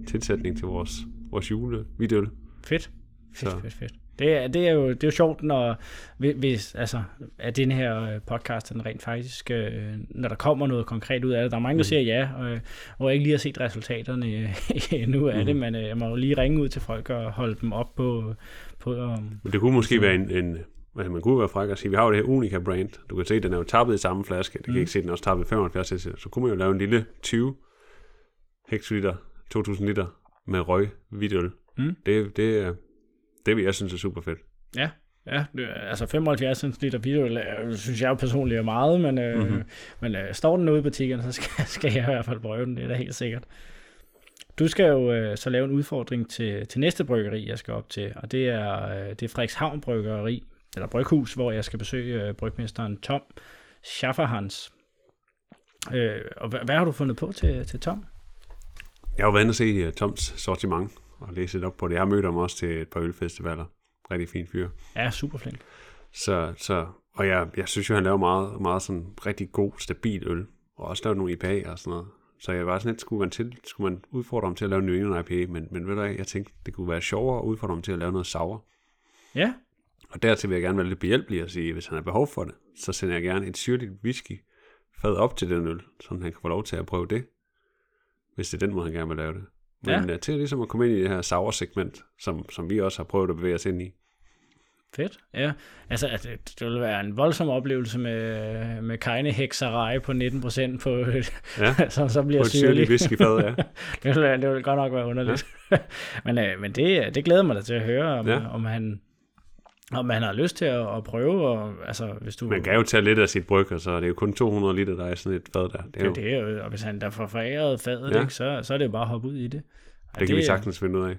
Speaker 2: tilsætning til vores, vores julevidøl.
Speaker 1: Fedt. Fedt,
Speaker 2: Så.
Speaker 1: fedt, fedt. Det er, det, er jo, det er jo sjovt, når, hvis, altså, at den her øh, podcast, den rent faktisk, øh, når der kommer noget konkret ud af det. Der er mange, der siger ja, og, og jeg ikke lige har set resultaterne øh, endnu af det, men øh, jeg må jo lige ringe ud til folk og holde dem op på, på um,
Speaker 2: Men det kunne måske være en, en altså man kunne være fræk og sige, vi har jo det her Unica brand. Du kan se, den er jo tappet i samme flaske. Du kan
Speaker 1: Mm.
Speaker 2: ikke se, den er også tappet i 75 cc. Så kunne man jo lave en lille 20 hektoliter, 2000 liter med røg hvidøl.
Speaker 1: Mm.
Speaker 2: Det, det, er- det vil jeg synes er super fedt.
Speaker 1: Ja, ja altså 75 cm video, øh, synes jeg jo personligt er meget, men, øh,
Speaker 2: Mhm.
Speaker 1: mm-hmm. men øh, står den ude i butikken, så skal, skal jeg i hvert fald prøve den, det er da helt sikkert. Du skal jo øh, så lave en udfordring til, til næste bryggeri, jeg skal op til, og det er, øh, det er Frederikshavn Bryggeri, eller Bryghus, hvor jeg skal besøge øh, brygmesteren Tom Schafferhans. Øh, og hvad, hvad har du fundet på til, til Tom?
Speaker 2: Jeg har jo været inde og se uh, Toms sortiment og læse lidt op på det. Jeg har mødt ham også til et par ølfestivaler. Rigtig fin fyr.
Speaker 1: Ja, super flink.
Speaker 2: Så, så, og jeg, jeg synes jo, han laver meget, meget sådan rigtig god, stabil øl. Og også lavet nogle IPA og sådan noget. Så jeg var sådan lidt, skulle man, til, skulle man udfordre ham til at lave en New England IPA, men, men ved du hvad, jeg tænkte, det kunne være sjovere at udfordre ham til at lave noget sour.
Speaker 1: Ja,
Speaker 2: Og dertil vil jeg gerne være lidt behjælpelig og sige, hvis han har behov for det, så sender jeg gerne et syrligt whisky fad op til den øl, så han kan få lov til at prøve det, hvis det er den måde, han gerne vil lave det. Men ja. til ligesom at komme ind i det her sour-segment, som, som vi også har prøvet at bevæge os ind i.
Speaker 1: Fedt, ja. Altså, at det, det ville være en voldsom oplevelse med, med kajne hekserej på 19% på,
Speaker 2: Ja,
Speaker 1: så, så bliver
Speaker 2: på
Speaker 1: syrlig.
Speaker 2: whiskyfad, ja.
Speaker 1: det, ville, det ville godt nok være underligt. Ja. men øh, men det, det glæder mig da til at høre, om,
Speaker 2: ja.
Speaker 1: om han om han har lyst til at, at prøve, og, altså, hvis du...
Speaker 2: Man kan jo tage lidt af sit bryg, og så er det jo kun 200 liter, der er sådan et fad der. Det, er jo,
Speaker 1: det, det er jo, og hvis han der får foræret fadet,
Speaker 2: Ja.
Speaker 1: ja. ikke, så, så er det jo bare at hoppe ud i det. Og
Speaker 2: det kan vi sagtens finde ud af.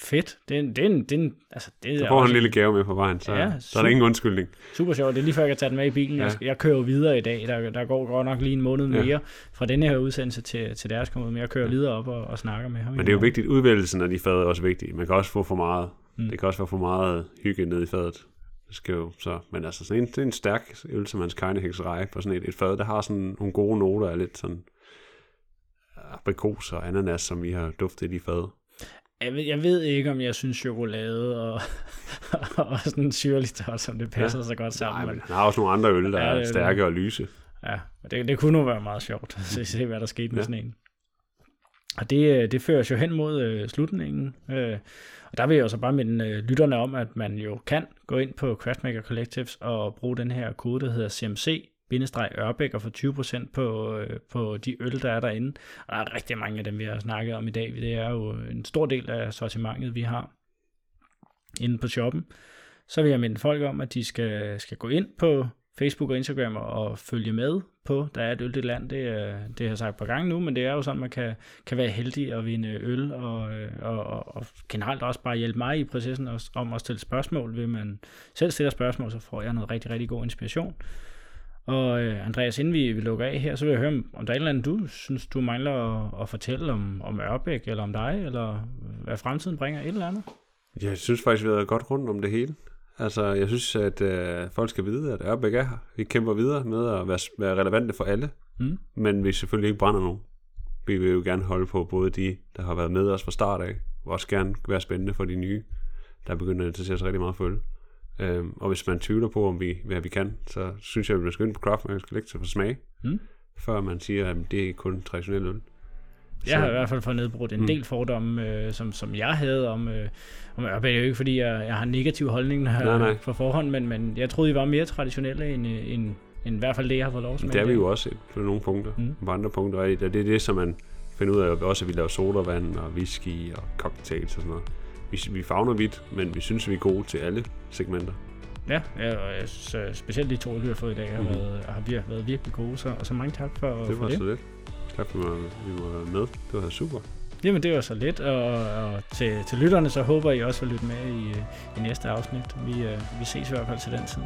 Speaker 1: Fedt. Det er, en- det er, en- det er, en- altså, det
Speaker 2: Så får han en lille gave med på vejen, så,
Speaker 1: Ja,
Speaker 2: ja, så er
Speaker 1: super.
Speaker 2: der ingen undskyldning.
Speaker 1: Super sjovt. Det er lige før, jeg kan tage den med i bilen.
Speaker 2: Ja.
Speaker 1: Ja. Jeg, jeg kører videre i dag. Der, der går godt nok lige en måned
Speaker 2: Ja.
Speaker 1: mere fra denne her udsendelse til, til deres kommer ud. Men jeg kører videre op og, og snakker med ham.
Speaker 2: Men det er jo vigtigt, udvælgelsen af de fad er også vigtig. Man kan også få for meget.
Speaker 1: Mm.
Speaker 2: Det kan også være for meget hygge nede i fadet. Det skal jo så, men altså sådan en, det er en stærk øl, som hans kajnehækserej på sådan et, et fad, der har sådan nogle gode noter af lidt sådan aprikos og ananas, som vi har duftet i fad.
Speaker 1: Jeg ved, jeg ved ikke, om jeg synes chokolade og, og sådan syrligt stof, som det passer ja. så godt sammen.
Speaker 2: Nej, men han har også nogle andre øl, der
Speaker 1: Ja,
Speaker 2: er stærke og lyse.
Speaker 1: Ja, det, det kunne nu være meget sjovt at se, hvad der skete med
Speaker 2: ja.
Speaker 1: sådan en. Og det, øh, det fører os jo hen mod øh, slutningen. Øh, og der vil jeg jo så bare minde øh, lytterne om, at man jo kan gå ind på Craftmaker Collectives og bruge den her kode, der hedder CMC Ørbæk og få 20% på, øh, på de øl, der er derinde. Og der er rigtig mange af dem, vi har snakket om i dag. Det er jo en stor del af sortimentet, vi har inde på shoppen. Så vil jeg minde folk om, at de skal, skal gå ind på Facebook og Instagram og følge med på, der er et øldelt land, det, øh, det har jeg sagt på gang nu, men det er jo sådan, man kan, kan være heldig at vinde øl, og, øh, og, og, og generelt også bare hjælpe mig i processen også, om at stille spørgsmål. Vil man selv stiller spørgsmål, så får jeg noget rigtig, rigtig god inspiration. Og øh, Andreas, inden vi, vi lukker af her, så vil jeg høre, om- om der er et eller andet, du synes, du mangler at, at fortælle om, om Ørbæk, eller om dig, eller hvad fremtiden bringer, et eller andet?
Speaker 2: Jeg synes faktisk, vi har været godt rundt om det hele. Altså, jeg synes, at øh, folk skal vide, at Ørbæk er her. Vi kæmper videre med at være, være relevante for alle,
Speaker 1: Mm.
Speaker 2: men vi selvfølgelig ikke brænder nogen. Vi vil jo gerne holde på både de, der har været med os fra start af, og også gerne være spændende for de nye, der begynder at interessere sig rigtig meget for øl. Øhm, og hvis man tvivler på, om vi, hvad vi kan, så synes jeg, at vi skal ind på Craft Max Collective for smag,
Speaker 1: Mm.
Speaker 2: før man siger, at det er kun traditionel øl.
Speaker 1: Jeg har i hvert fald fået nedbrudt en
Speaker 2: Mm.
Speaker 1: del fordomme, øh, som, som jeg havde om, øh, om Ørbæk. Det er jo ikke, fordi jeg, jeg har en negativ holdning
Speaker 2: Nej, nej.
Speaker 1: øh, på forhånd, men, men jeg troede, I var mere traditionelle, end, øh, end, end i hvert fald det, jeg har fået lov smage
Speaker 2: Det er vi jo også på nogle punkter.
Speaker 1: Mm.
Speaker 2: Mm. På andre punkter er det, og det er det, som man finder ud af, også at vi laver sodavand og whisky og cocktails og sådan noget. Vi, vi fagner vidt, men vi synes, vi er gode til alle segmenter.
Speaker 1: Ja, ja og jeg synes, øh, specielt de to, vi har fået i dag, har,
Speaker 2: Mhm.
Speaker 1: været, har vir- været virkelig gode. Så, og så mange tak for,
Speaker 2: Det
Speaker 1: for
Speaker 2: var
Speaker 1: det.
Speaker 2: så lidt. Tak for, at vi var med. Det var super.
Speaker 1: Jamen, det var så lidt. Og, og til, til lytterne, så håber I også vil lytte med i, øh, i næste afsnit. Vi, øh, vi ses i hvert fald til den tid.